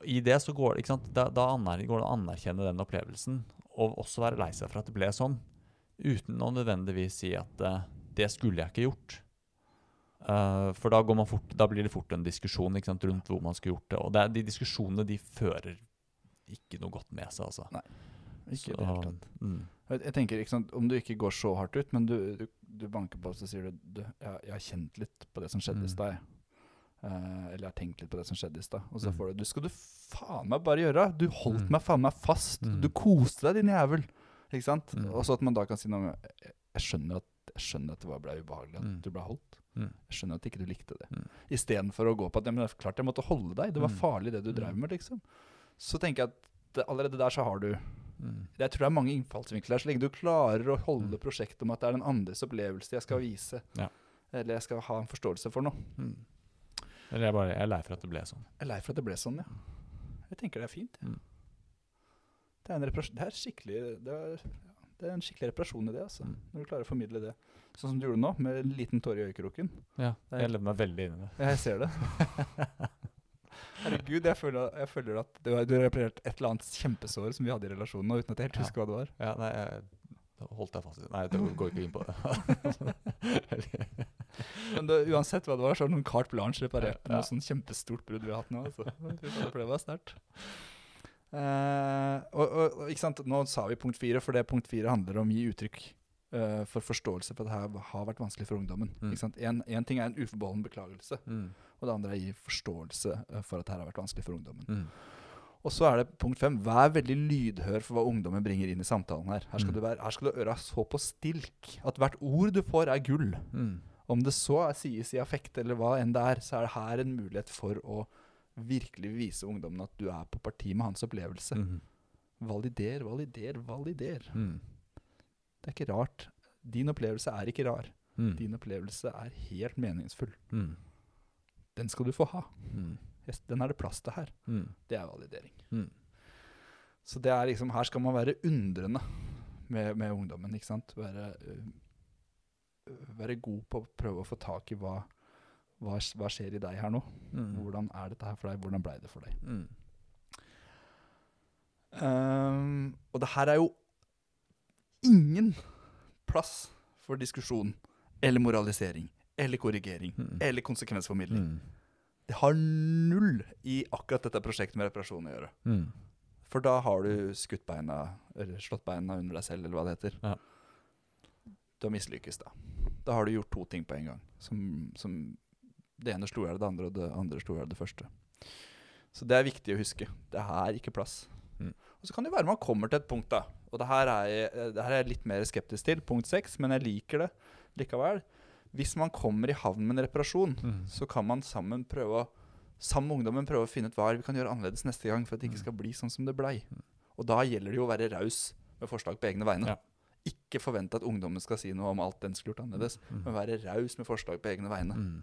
I det så går det ikke sant? Da, da går det å anerkjenne den opplevelsen, og også være lei seg for at det ble sånn. Uten å nødvendigvis si at uh, det skulle jeg ikke gjort. Uh, for da, går man fort, da blir det fort en diskusjon sant, rundt hvor man skulle gjort det. Og det er, de diskusjonene de fører ikke noe godt med seg, altså. Ikke i det hele tatt. Mm, Jeg, tenker, ikke sant, Om du ikke går så hardt ut, men du, du, du banker på og så sier du, du jeg, 'Jeg har kjent litt på det som skjedde i Mm. stad'. Eh, eller 'jeg har tenkt litt på det som skjedde i stad'. Og så Mm. får du 'Du skal du faen meg bare gjøre'. Du holdt Mm. meg faen meg fast. Du koste deg, din jævel. Ikke sant? Og så at man da kan si noe jeg, jeg, skjønner at, jeg skjønner at det ble ubehagelig at du ble holdt. Jeg skjønner at ikke du likte det. Mm. Istedenfor å gå på at ja, men det er klart jeg måtte holde deg. Det var farlig, det du drev med. liksom. Så tenker jeg at det, allerede der så har du mm, jeg tror det er mange innfallsvinkler her. Så lenge du klarer å holde Mm. prosjektet om at det er den andres opplevelse jeg skal vise, Ja. eller jeg skal ha en forståelse for noe. mm. Eller jeg, bare, jeg er lei for at det ble sånn. Jeg er lei for at det ble sånn, ja. Jeg tenker det er fint. Mm. Det, er en det, er skikkelig, det, er, ja, det er en skikkelig reparasjon i det, altså. Mm. Når du klarer å formidle det. Sånn som du gjorde nå, med en liten tåre i øyekroken. Ja, jeg lever meg veldig inn i det. Ja, jeg ser det. Herregud, jeg føler, jeg føler at du har, du har reparert et eller annet kjempesår som vi hadde i relasjonen uten at jeg helt Ja. husker hva det var. Ja, nei, jeg da holdt jeg fast i. Nei, det går ikke inn på det. Men det, uansett hva det var, så har noen carte blanche reparert Ja. noe sånn kjempestort brudd vi har hatt nå. Altså. For Det var sterkt. Og, og, og ikke sant, Nå sa vi punkt fire, for det punkt fire handler om å gi uttrykk eh, for forståelse for at det her har vært vanskelig for ungdommen. Mm. Ikke sant? En, en ting er en uforbeholden beklagelse, Mm. og det andre er å gi forståelse eh, for at det her har vært vanskelig for ungdommen. Mm. Og så er det punkt fem. Vær veldig lydhør for hva ungdommen bringer inn i samtalen her. Her skal, Mm. du være, her skal du øra så på stilk at hvert ord du får, er gull. Mm. Om det så er, sies i affekt eller hva enn det er, så er det her en mulighet for å virkelig vise ungdommen at du er på parti med hans opplevelse. Mm. Valider, valider, valider. Mm. Det er ikke rart. Din opplevelse er ikke rar. Mm. Din opplevelse er helt meningsfull. Mm. Den skal du få ha. Mm. Den er det plass til her. Mm. Det er validering. Mm. Så det er liksom, her skal man være undrende med, med ungdommen. ikke sant? Være, øh, være god på å prøve å få tak i hva, hva, hva skjer i deg her nå. Mm. Hvordan er dette her for deg? Hvordan blei det for deg? Mm. Um, Og det her er jo ingen plass for diskusjon eller moralisering eller korrigering Mm. eller konsekvensformidling. Mm. Det har null i akkurat dette prosjektet med reparasjon å gjøre. Mm. For da har du skutt beina, eller slått beina under deg selv, eller hva det heter. Ja. Du har mislykkes, da. Da har du gjort to ting på en gang. Som, som Det ene slo i hjel det andre, og det andre slo i hjel det første. Så det er viktig å huske. Det er ikke plass. Mm. Og så kan det være man kommer til et punkt, da. Og det her er jeg, det her er jeg litt mer skeptisk til. Punkt seks, men jeg liker det likevel. Hvis man kommer i havn med en reparasjon, Mm. så kan man sammen prøve å Sammen med ungdommen prøve å finne ut hva vi kan gjøre annerledes neste gang for at det ikke Mm. skal bli sånn som det blei. Og da gjelder det jo å være raus med forslag på egne vegne. Ja. Ikke forvente at ungdommen skal si noe om alt den skulle gjort annerledes, Mm. men være raus med forslag på egne vegne. Mm.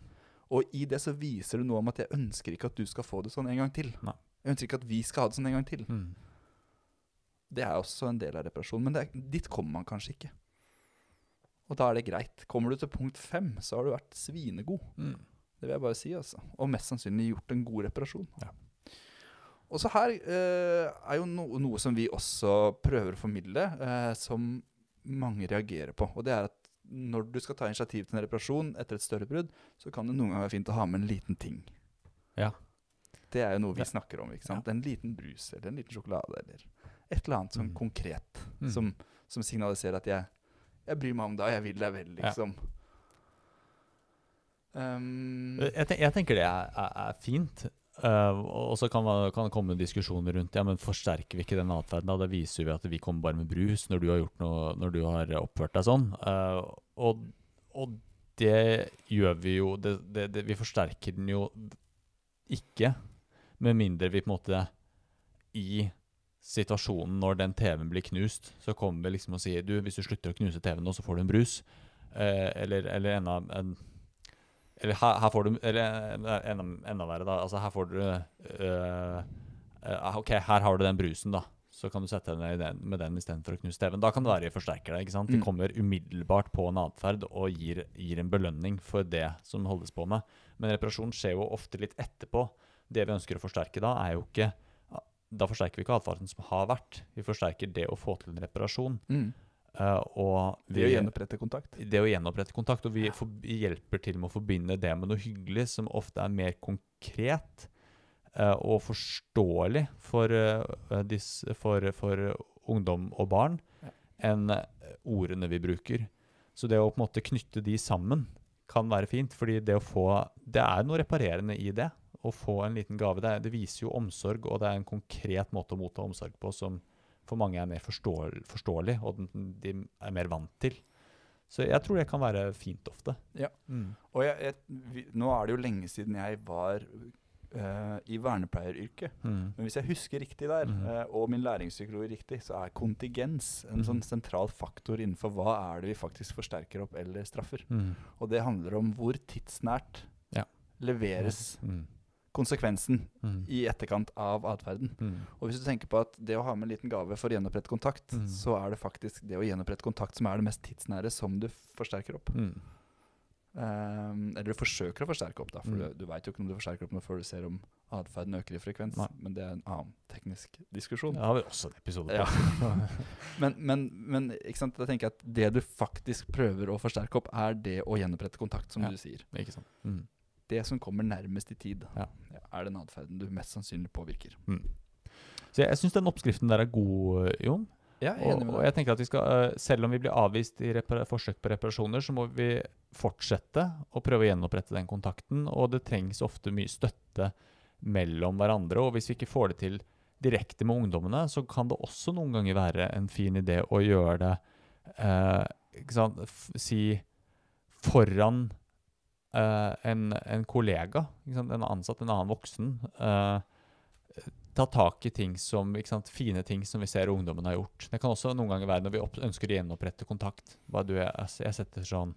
Og i det så viser du noe om at jeg ønsker ikke at du skal få det sånn en gang til. Nei. Jeg ønsker ikke at vi skal ha det sånn en gang til. Mm. Det er også en del av reparasjonen, men er, dit kommer man kanskje ikke. Og da er det greit. Kommer du til punkt fem, så har du vært svinegod. Mm. Det vil jeg bare si, altså. Og mest sannsynlig gjort en god reparasjon. Ja. Og så her eh, er jo no noe som vi også prøver å formidle, eh, som mange reagerer på. Og det er at når du skal ta initiativ til en reparasjon etter et større brudd, så kan det noen ganger være fint å ha med en liten ting. Ja. Det er jo noe vi snakker om. ikke sant? En liten brus eller en liten sjokolade eller et eller annet sånn konkret Mm. som, som signaliserer at jeg, jeg bryr meg om deg, jeg vil deg vel, Ja. liksom. Um, Jeg, ten jeg tenker det er, er, er fint. Uh, og så kan, kan det komme diskusjoner rundt Ja, men forsterker vi ikke den atferden. da? Da viser vi at vi kommer bare med brus når du har gjort noe Når du har oppført deg sånn. Uh, og, og det gjør vi jo det, det, det, Vi forsterker den jo ikke, med mindre vi på en måte i situasjonen når den TV-en blir knust, så kommer vi liksom og sier du, hvis du slutter å knuse TV-en nå, så får du en brus. Eh, eller, eller enda en Eller her, her får du Eller enda, enda verre, da. Altså, her får du eh, eh, OK, her har du den brusen, da. Så kan du sette deg ned den, med den istedenfor å knuse TV-en. Da kan det være vi forsterker deg. ikke sant? Vi Mm. kommer umiddelbart på en atferd og gir, gir en belønning for det som holdes på med. Men reparasjon skjer jo ofte litt etterpå. Det vi ønsker å forsterke da, er jo ikke Da forsterker vi ikke atferden som har vært. Vi forsterker det å få til en reparasjon. mm. Uh, og Det å vi- gjenopprette kontakt. det å gjenopprette kontakt. Og vi for, hjelper til med å forbinde det med noe hyggelig som ofte er mer konkret uh, og forståelig for, uh, dis, for, for ungdom og barn Ja. enn eh, ordene vi bruker. Så det å på en måte knytte de sammen kan være fint, fordi det å få Det er noe reparerende i det. Å få en liten gave. Det, det viser jo omsorg, og det er en konkret måte å motta omsorg på som for mange er mer forståel, forståelig, og den, de er mer vant til. Så jeg tror det kan være fint ofte. Ja. Mm. Og jeg, jeg, vi, nå er det jo lenge siden jeg var uh, i vernepleieryrket. Mm. Men hvis jeg husker riktig der, mm. uh, og min læringspsykolog riktig, så er kontingens en sånn Mhm. sentral faktor innenfor hva er det vi faktisk forsterker opp eller straffer. Mm. Og det handler om hvor tidsnært Ja. leveres Mm. Konsekvensen Mm. i etterkant av atferden. Mm. Og hvis du tenker på at det å ha med en liten gave for å gjenopprette kontakt, mm. så er det faktisk det å gjenopprette kontakt som er det mest tidsnære som du forsterker opp. Ehm, eller du forsøker å forsterke opp, da, for Mm. du, du veit jo ikke om du forsterker opp noe før du ser om atferden øker i frekvens. Nei. Men det er en annen teknisk diskusjon. Det har vi også en episode Ja. Men, men, men da tenker jeg at det du faktisk prøver å forsterke opp, er det å gjenopprette kontakt, som Ja. du sier. Ikke sant? Mm. Det som kommer nærmest i tid, Ja. Er den atferden du mest sannsynlig påvirker. Så jeg, jeg syns den oppskriften der er god, Jon. Ja, jeg er enig med og jeg tenker at vi skal, eh, Selv om vi blir avvist i forsøk på reparasjoner, så må vi fortsette å prøve å gjenopprette den kontakten. Og det trengs ofte mye støtte mellom hverandre. Og hvis vi ikke får det til direkte med ungdommene, så kan det også noen ganger være en fin idé å gjøre det eh, Si foran eh, en, en kollega, en ansatt, en annen voksen. uh, ta tak i ting som, sant, fine ting som vi ser ungdommen har gjort. Det kan også noen ganger være når vi opp, ønsker å gjenopprette kontakt. Hva du, jeg, setter sånn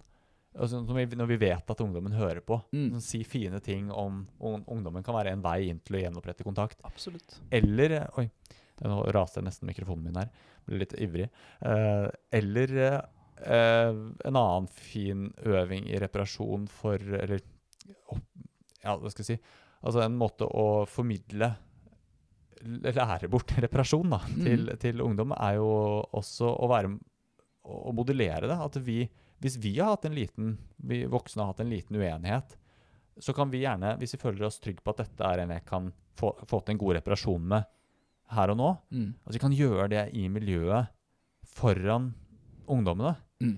altså, når, vi, når vi vet at ungdommen hører på. Mm. Sånn, si fine ting om om, ungdommen kan være en vei inn til å gjenopprette kontakt. Absolutt. Eller Oi, nå raste nesten mikrofonen min her. Ble litt ivrig. Uh, eller eh, en annen fin øving i reparasjon for Eller ja, hva skal jeg si Altså en måte å formidle lære bort reparasjon da, Mm. til, til ungdom, er jo også å være å modellere det. At vi, hvis vi har hatt en liten, vi voksne har hatt en liten uenighet, så kan vi gjerne, hvis vi føler oss trygge på at dette er en jeg kan få, få til en god reparasjon med her og nå, Mm. at vi kan gjøre det i miljøet foran ungdommene. Mm.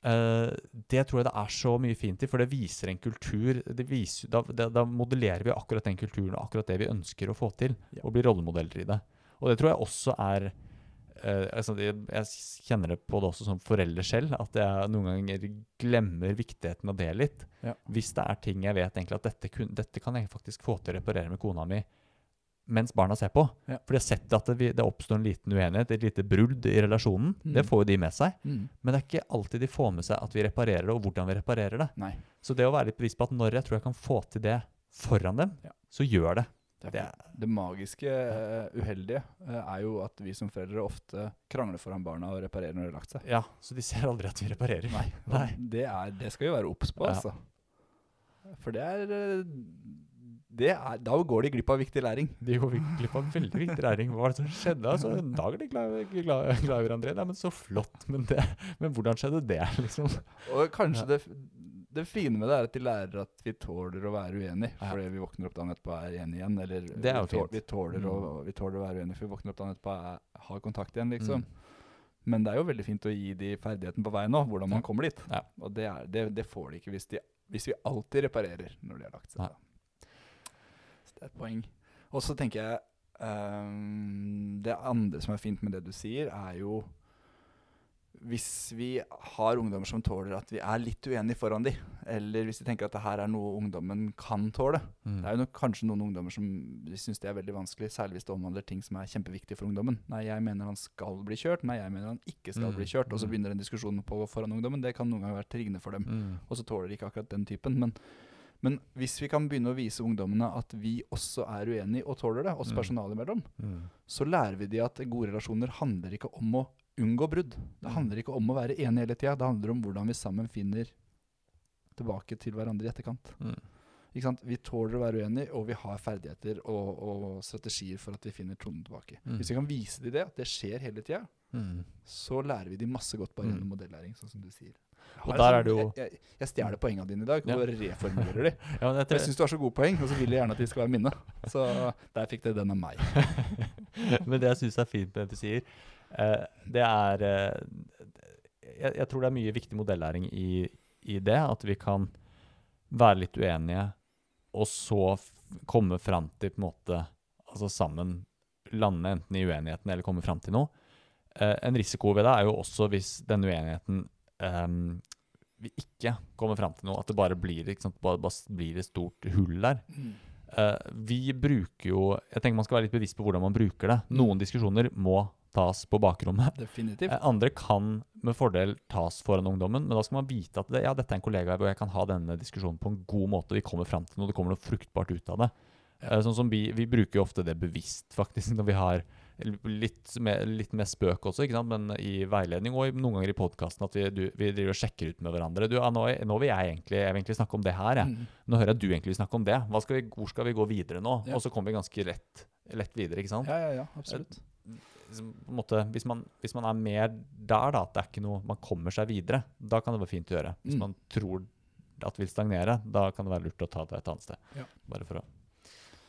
Uh, det tror jeg det er så mye fint i, for det viser en kultur. Det viser, da, det, da modellerer vi akkurat den kulturen og akkurat det vi ønsker å få til, Ja. og blir rollemodeller i det. Og det tror jeg også er uh, altså jeg, jeg kjenner det på det også som forelder selv, at jeg noen ganger glemmer viktigheten av det litt. Ja. Hvis det er ting jeg vet egentlig at dette, kun, dette kan jeg faktisk få til å reparere med kona mi mens barna ser på. Ja. For de har sett at det, det oppstår en liten uenighet, et lite brudd i relasjonen. Mm. Det får jo de med seg. Mm. Men det er ikke alltid de får med seg at vi reparerer det, og hvordan vi reparerer det. Nei. Så det å være litt bevisst på at når jeg tror jeg kan få til det foran dem, Ja. så gjør det. Det, Det er, det magiske uh, uheldige uh, er jo at vi som foreldre ofte krangler foran barna og reparerer når de har lagt seg. ja, så de ser aldri at vi reparerer. Nei. Nei. Det, er, det skal vi være obs på, Ja. altså. For det er, eh, er Da går de glipp av viktig læring. De går glipp av veldig viktig læring. Hva var det som skjedde? Altså, en dag er de glad, i hverandre. Nei, men så flott. Men, det, men hvordan skjedde det, liksom? Og kanskje Ja. det, det fine med det er at de lærer at vi tåler å være uenige. Ja. Fordi vi våkner opp dagen etterpå og er enige igjen. Eller er vi, tål, fint. vi, tåler å, Mm. vi tåler å være uenige, for vi våkner opp dagen etterpå og har kontakt igjen, liksom. Mm. Men det er jo veldig fint å gi de ferdigheten på veien òg, hvordan man kommer dit. Ja. Og det, er, det, det får de ikke hvis, de, hvis vi alltid reparerer når de har lagt seg. Nei. Det er et poeng. Og så tenker jeg um, Det andre som er fint med det du sier, er jo hvis vi har ungdommer som tåler at vi er litt uenige foran de, eller hvis de tenker at det her er noe ungdommen kan tåle. Mm. Det er jo nok kanskje noen ungdommer som syns det er veldig vanskelig, særlig hvis det omhandler ting som er kjempeviktige for ungdommen. Nei, jeg mener han skal bli kjørt. Nei, jeg mener han ikke skal Mm, bli kjørt. Og så mm. begynner en diskusjon på foran ungdommen. Det kan noen ganger være triggende for dem. Mm. Og så tåler de ikke akkurat den typen. Men, men hvis vi kan begynne å vise ungdommene at vi også er uenige og tåler det, oss Mm. personalet imellom, Mm. så lærer vi de at gode relasjoner handler ikke om å unngå brudd. Det Mm. handler ikke om å være enige hele tida. Det handler om hvordan vi sammen finner tilbake til hverandre i etterkant. Mm. Ikke sant? Vi tåler å være uenige, og vi har ferdigheter og, og strategier for at vi finner tonen tilbake. Mm. Hvis vi kan vise dem det, at det skjer hele tida, Mm. så lærer vi dem masse godt bare Mm. gjennom modellæring, sånn som du sier. Og der er det jo- Jeg, jeg, jeg stjeler poengene dine i dag Ja. og reformulerer de. Ja, jeg Jeg syns du har så gode poeng, og så vil jeg gjerne at de skal være mine. Så der fikk dere den av meg. Men det jeg syns er fint med det du sier, eh, det er eh, jeg, jeg tror det er mye viktig modellæring i, i det. At vi kan være litt uenige, og så komme fram til på en måte Altså sammen lande enten i uenigheten eller komme fram til noe. Eh, en risiko ved det er jo også hvis denne uenigheten ehm, vi ikke kommer fram til noe, at det bare blir, sant, bare, bare blir et stort hull der. Eh, vi bruker jo Jeg tenker man skal være litt bevisst på hvordan man bruker det. Mm. Noen diskusjoner må tas på bakrommet. Definitivt. Uh, andre kan med fordel tas foran ungdommen, men da skal man vite at det, ja, dette er en kollega hvor jeg kan ha denne diskusjonen på en god måte. Vi kommer fram til noe, det kommer noe fruktbart ut av det. Eh, sånn som vi, vi bruker jo ofte det bevisst, faktisk, når vi har litt med, litt med spøk også, men i veiledning og i, noen ganger i podkasten at vi, du, vi driver og sjekker ut med hverandre. Du, nå, nå vil jeg egentlig, jeg vil egentlig snakke om det her, jeg. Mm. Nå hører jeg at du egentlig vil snakke om det. Skal vi, hvor skal vi gå videre nå? Ja. Og så kommer vi ganske lett, lett videre, ikke sant? Ja, ja, ja, absolutt. På en måte, hvis, man, hvis man er mer der, da, at det er ikke noe, man kommer seg videre, da kan det være fint å gjøre. Hvis Mm. man tror at vil stagnere, da kan det være lurt å ta det et annet sted. Ja. Bare for å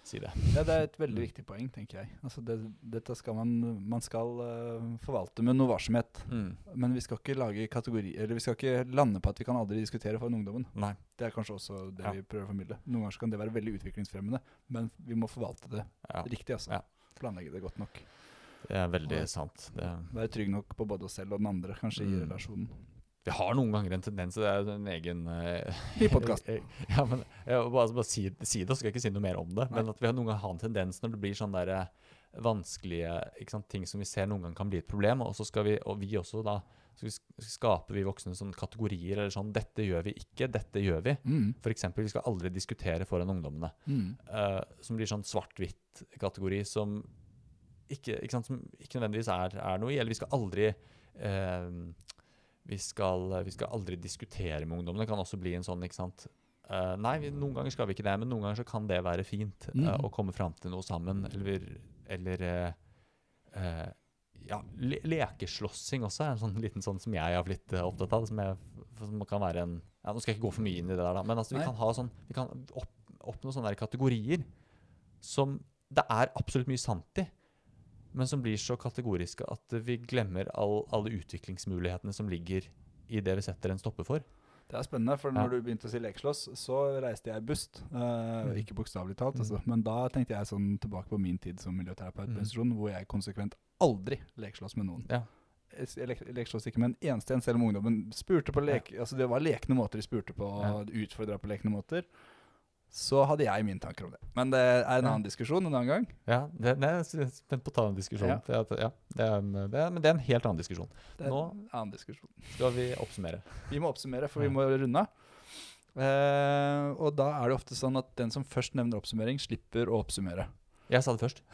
si det. Ja, det er et veldig viktig poeng, tenker jeg. Altså det, dette skal man, man skal eh, forvalte med noe varsomhet. Mm. Men vi skal ikke lage kategori Eller vi skal ikke lande på at vi kan aldri diskutere for ungdommen. Nei. Det er kanskje også det Ja. vi prøver å formidle. Noen ganger kan det være veldig utviklingsfremmende, men vi må forvalte det Ja, riktig. altså. Planlegge det godt nok. det er veldig Og- sant. Det, Være trygg nok på både oss selv og den andre, kanskje, i Mm. relasjonen. Vi har noen ganger en tendens Det er en egen uh, I podkast. Ja, men jeg, bare, bare si, si det, så skal jeg ikke si noe mer om det. Nei. Men at vi har noen ganger har en tendens når det blir sånn der, eh, vanskelige sant, ting som vi ser noen ganger kan bli et problem, og så skal vi, og vi også da så skaper vi voksne sånn kategorier eller sånn 'Dette gjør vi ikke. Dette gjør vi'. Mm. Eksempel, vi skal aldri diskutere foran ungdommene. Mm. Uh, som blir sånn svart-hvitt-kategori som som ikke nødvendigvis er, er noe i. Eller vi skal aldri eh, vi, skal, vi skal aldri diskutere med ungdommene. Det kan også bli en sånn, ikke sant Uh, nei, vi, noen ganger skal vi ikke det, men noen ganger så kan det være fint eh, Mhm. å komme fram til noe sammen. Eller eller uh, eh, ja, le lekeslåssing også er en sånn liten sånn som jeg har blitt eh, opptatt av. Som, jeg, som kan være en ja, Nå skal jeg ikke gå for mye inn i det der, da, men altså, vi kan ha sånn, vi kan opp, oppnå sånne der kategorier som det er absolutt mye sant i, men som blir så kategoriske at vi glemmer all, alle utviklingsmulighetene som ligger i det vi setter en stopper for. Det er spennende, for Ja. når du begynte å si lekeslåss, så reiste jeg bust. Mm. Ikke bokstavelig talt, Mm. altså. men da tenkte jeg sånn tilbake på min tid som miljøterapeut på Mm. institusjon, hvor jeg konsekvent aldri lekeslåss med noen. Ja. Lekeslåss ikke med en eneste en, selv om ungdommen spurte på lek Altså det var lekne måter de spurte på, Ja. utfordra på lekne måter. Så hadde jeg mine tanker om det. Men det er en annen diskusjon en annen gang. Ja, det, det er spent på å ta en diskusjon. Ja. Det, ja, det er det er, men det er en helt annen diskusjon. Det er Nå- en annen diskusjon. Skal vi oppsummere? Vi må oppsummere, for vi må runde av. Eh, og da er det ofte sånn at den som først nevner oppsummering, slipper å oppsummere. Jeg sa det først.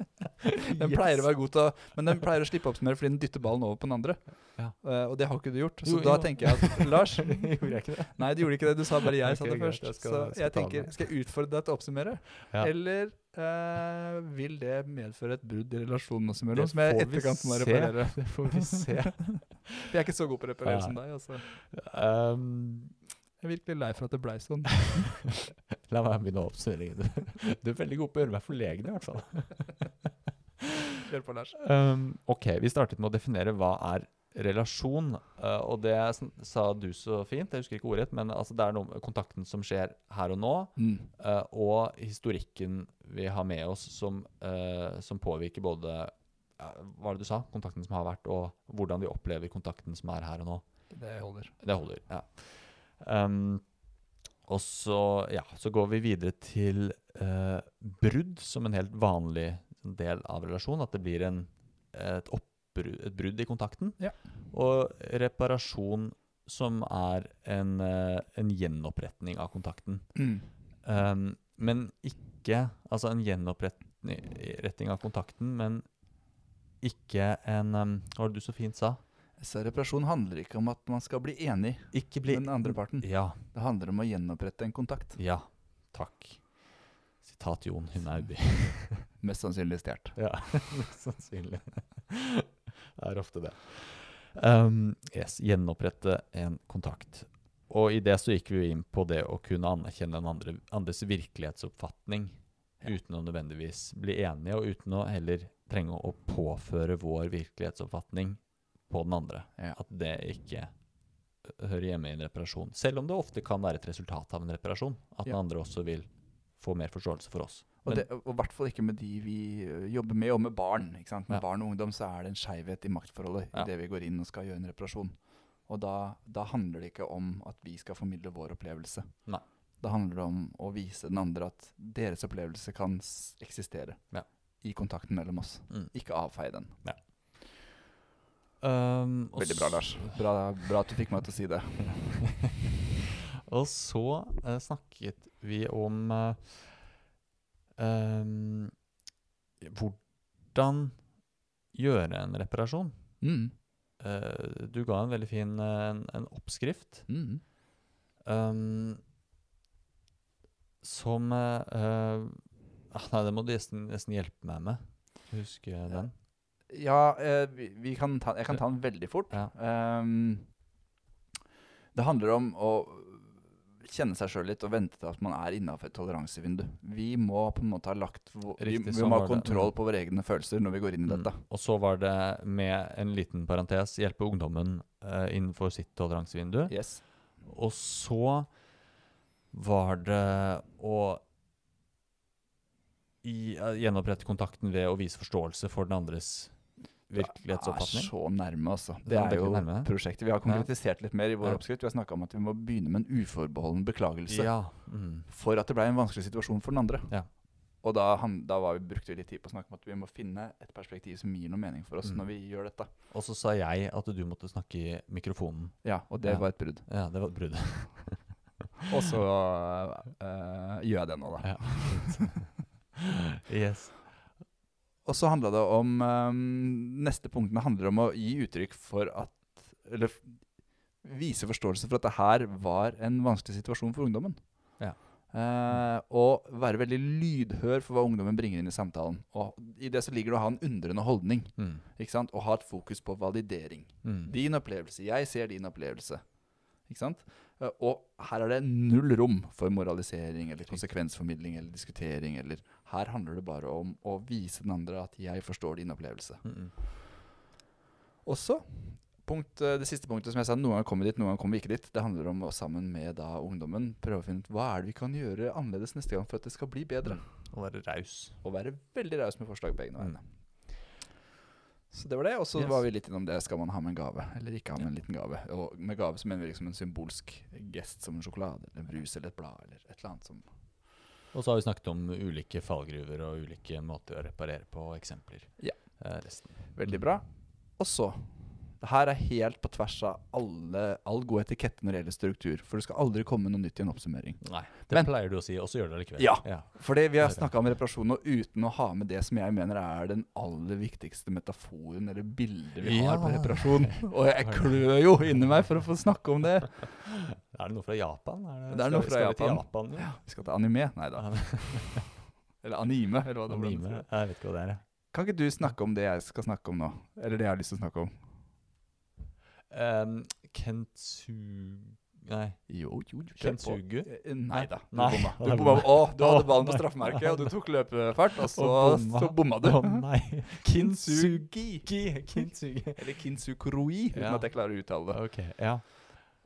Den pleier å være god til å Men den pleier å slippe opp oppsummere fordi den dytter ballen over på den andre. Ja. Uh, og det har ikke du gjort. Så Jo, da jo. tenker jeg at Lars Gjorde jeg ikke det? Nei, du gjorde ikke det. Du sa bare jeg sa det greit, først. jeg skal- så jeg jeg tenker. Skal jeg utfordre deg til å oppsummere? Ja. Eller uh, vil det medføre et brudd i relasjonen oss imellom? Som jeg etterkant må reparere. Det får vi se. For jeg er ikke så god på å reparere Ja. som deg. Altså. Um, Jeg er virkelig lei for at det blei sånn. La meg begynne å oppsummere. Du, er veldig god på å gjøre meg forlegen, i hvert fall. Hjelp på, Lars. Um, ok, vi startet med å definere hva er relasjon. uh, og det sa du så fint, jeg husker ikke ordrett, men altså det er noe kontakten som skjer her og nå, Mm. uh, og historikken vi har med oss som, uh, som påvirker både hva var det du sa? Kontakten som har vært, og hvordan vi opplever kontakten som er her og nå. Det holder. Det holder, ja. Um, og så, ja, så går vi videre til eh, brudd som en helt vanlig del av relasjonen. At det blir en, et, oppbrud, et brudd i kontakten. Ja. Og reparasjon som er en, eh, en gjenoppretning av kontakten. Mm. Um, men ikke Altså en gjenoppretning av kontakten, men ikke en um, Hva var det du så fint sa? Så reparasjon handler ikke om at man skal bli enig Ikke bli med den andre parten. Ja. Det handler om å gjenopprette en kontakt. Ja, takk. Sitat Jon Hunauby. Mest sannsynlig stjålet. ja, mest sannsynlig. det er ofte det. Um, yes, gjenopprette en kontakt. Og i det så gikk vi inn på det å kunne anerkjenne den andre, andres virkelighetsoppfatning Ja. uten å nødvendigvis bli enige, og uten å heller trenge å påføre vår virkelighetsoppfatning på den andre. Ja. At det ikke hører hjemme i en reparasjon. Selv om det ofte kan være et resultat av en reparasjon. At den andre også vil få mer forståelse for oss. Og, det, og i hvert fall ikke med de vi jobber med, og med barn. Ikke sant? Med Ja. barn og ungdom så er det en skeivhet i maktforholdet Ja. idet vi går inn og skal gjøre en reparasjon. Og da, da handler det ikke om at vi skal formidle vår opplevelse. Nei. Da handler det om å vise den andre at deres opplevelse kan eksistere Ja. i kontakten mellom oss. Mm. Ikke avfeie den. Um, og Veldig bra, Lars. Bra, bra at du fikk meg til å si det. og så uh, snakket vi om uh, um, hvordan gjøre en reparasjon. Mm. Uh, du ga en veldig fin en, en oppskrift Mm. um, som uh, Nei, det må du nesten, nesten hjelpe meg med. Husker jeg den? Ja, eh, vi, kan ta, jeg kan ta den veldig fort. Ja. Um, det handler om å kjenne seg sjøl litt og vente til at man er innafor et toleransevindu. Vi må på en måte ha lagt Riktig, vi sånn må ha kontroll det. på våre egne følelser når vi går inn i Mm. dette. Og så var det med en liten parentes hjelpe ungdommen uh, innenfor sitt toleransevindu. Yes. Og så var det å i, eh, gjenopprette kontakten ved å vise forståelse for den andres Det virkelighetsoppfatning. er så nærme, altså. Det Det er er jo nærme. prosjektet. Vi har konkretisert litt mer i vår Ja. oppskrift. Vi har snakka om at vi må begynne med en uforbeholden beklagelse Ja. Mm. for at det ble en vanskelig situasjon for den andre. Ja. Og da, han, da var vi, brukte vi litt tid på å snakke om at vi må finne et perspektiv som gir noe mening for oss Mm. når vi gjør dette. Og så sa jeg at du måtte snakke i mikrofonen. Ja, og det var et brudd. Ja, det var et brudd. Og så øh, gjør jeg det nå, da. Ja. yes. Og så handla det om um, Neste punktene handler om å gi uttrykk for at Eller vise forståelse for at det her var en vanskelig situasjon for ungdommen. Ja. Uh, og være veldig lydhør for hva ungdommen bringer inn i samtalen. Og I det så ligger det å ha en undrende holdning. Mm. Ikke sant? Og ha et fokus på validering. Mm. Din opplevelse. Jeg ser din opplevelse. Ikke sant? Eh, Og her er det null rom for moralisering eller konsekvensformidling eller diskutering. Eller her handler det bare om å vise den andre at jeg forstår din opplevelse. Mm. Også punkt, eh, det siste punktet som jeg sa, noen ganger kommer vi dit, noen ganger kommer vi ikke dit. Det handler om å sammen med da ungdommen prøve å finne ut hva er det vi kan gjøre annerledes neste gang for at det skal bli bedre. Å være raus. Å være veldig raus med forslag begge Mm. Så det var det. Og så Yes. var vi litt innom det. Skal man ha med en gave, eller ikke ha med en liten gave? Og med gave så mener vi liksom en symbolsk gest som en sjokolade, eller en brus, eller et blad, eller et eller annet som Og så har vi snakket om ulike fallgruver og ulike måter å reparere på, og eksempler. Ja. Eh. Veldig bra. Og så Det her er helt på tvers av alle, all god etikette når det gjelder struktur. For det skal aldri komme noe nytt i en oppsummering. Nei, det Men- pleier du å si, og så gjør du det likevel. Ja. Fordi vi har Det snakka om reparasjon og uten å ha med det som jeg mener er den aller viktigste metaforen eller bildet vi har på reparasjon. Og jeg klør jo inni meg for å få snakke om det. Er det noe fra Japan? Er Det er noe fra skal vi til Japan. Japan ja. Vi skal til anime? Nei da. Eller anime, eller hva det. Anime? Jeg vet ikke hva det er. Kan ikke du snakke om det jeg skal snakke om nå? Eller det jeg har lyst til å snakke om? Um, Kentsu... Nei. Jo, jo, jo. Kentsugu? Eh, Nei da. Du Nei, bomma. Du, bomma. Å, du hadde ballen på straffemerket, og du tok løpefart, og så, Og bomma. så bomma du. Oh, nei. Kintsugi. Kintsugi. Eller kintsukuroi, uten Ja. Ja. at jeg klarer å uttale det. Okay, ja.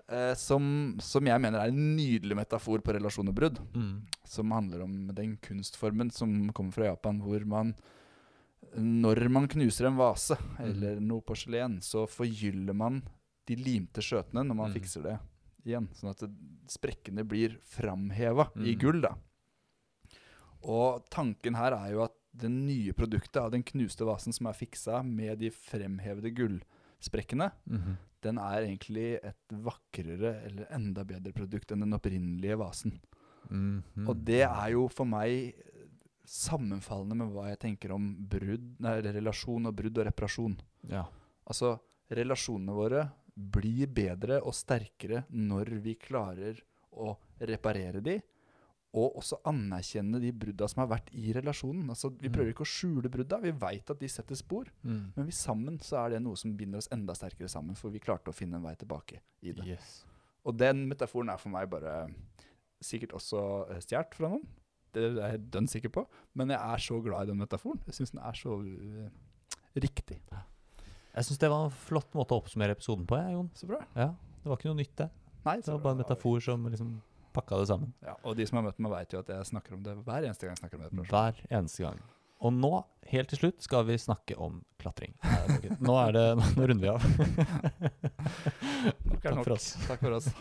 Uh, som, som jeg mener er en nydelig metafor på relasjon og brudd. Mm. Som handler om den kunstformen som kommer fra Japan, hvor man Når man knuser en vase Mm. eller noe porselen, så forgyller man de limte skjøtene når man Mm. fikser det igjen. Sånn at sprekkene blir framheva i Mm. gull, da. Og tanken her er jo at det nye produktet av den knuste vasen som er fiksa med de fremhevede gullsprekkene, Mhm. den er egentlig et vakrere eller enda bedre produkt enn den opprinnelige vasen. -hmm. Og det er jo for meg sammenfallende med hva jeg tenker om brudd, nei, relasjon og brudd og reparasjon. Ja. Altså, relasjonene våre blir bedre og sterkere når vi klarer å reparere de, og også anerkjenne de brudda som har vært i relasjonen. Altså, vi Mm. prøver ikke å skjule brudda, vi veit at de setter spor, Mm. men vi sammen så er det noe som binder oss enda sterkere sammen, for vi klarte å finne en vei tilbake i det. Yes. Og den metaforen er for meg bare sikkert også eh, stjålet fra noen. Det er jeg dønn sikker på. Men jeg er så glad i den metaforen. Jeg syns den er så uh, riktig. Jeg syns det var en flott måte å oppsummere episoden på, jeg, Jon. Så bra. Ja, Det var ikke noe nytt, det. Nei, Det var bare en metafor som liksom pakka det sammen. Ja, og de som har møtt meg, vet jo at jeg snakker om det hver eneste gang jeg snakker om det. Hver eneste gang. Og nå, helt til slutt, skal vi snakke om klatring. Nå er det Nå runder vi av. Takk for oss. Takk for oss.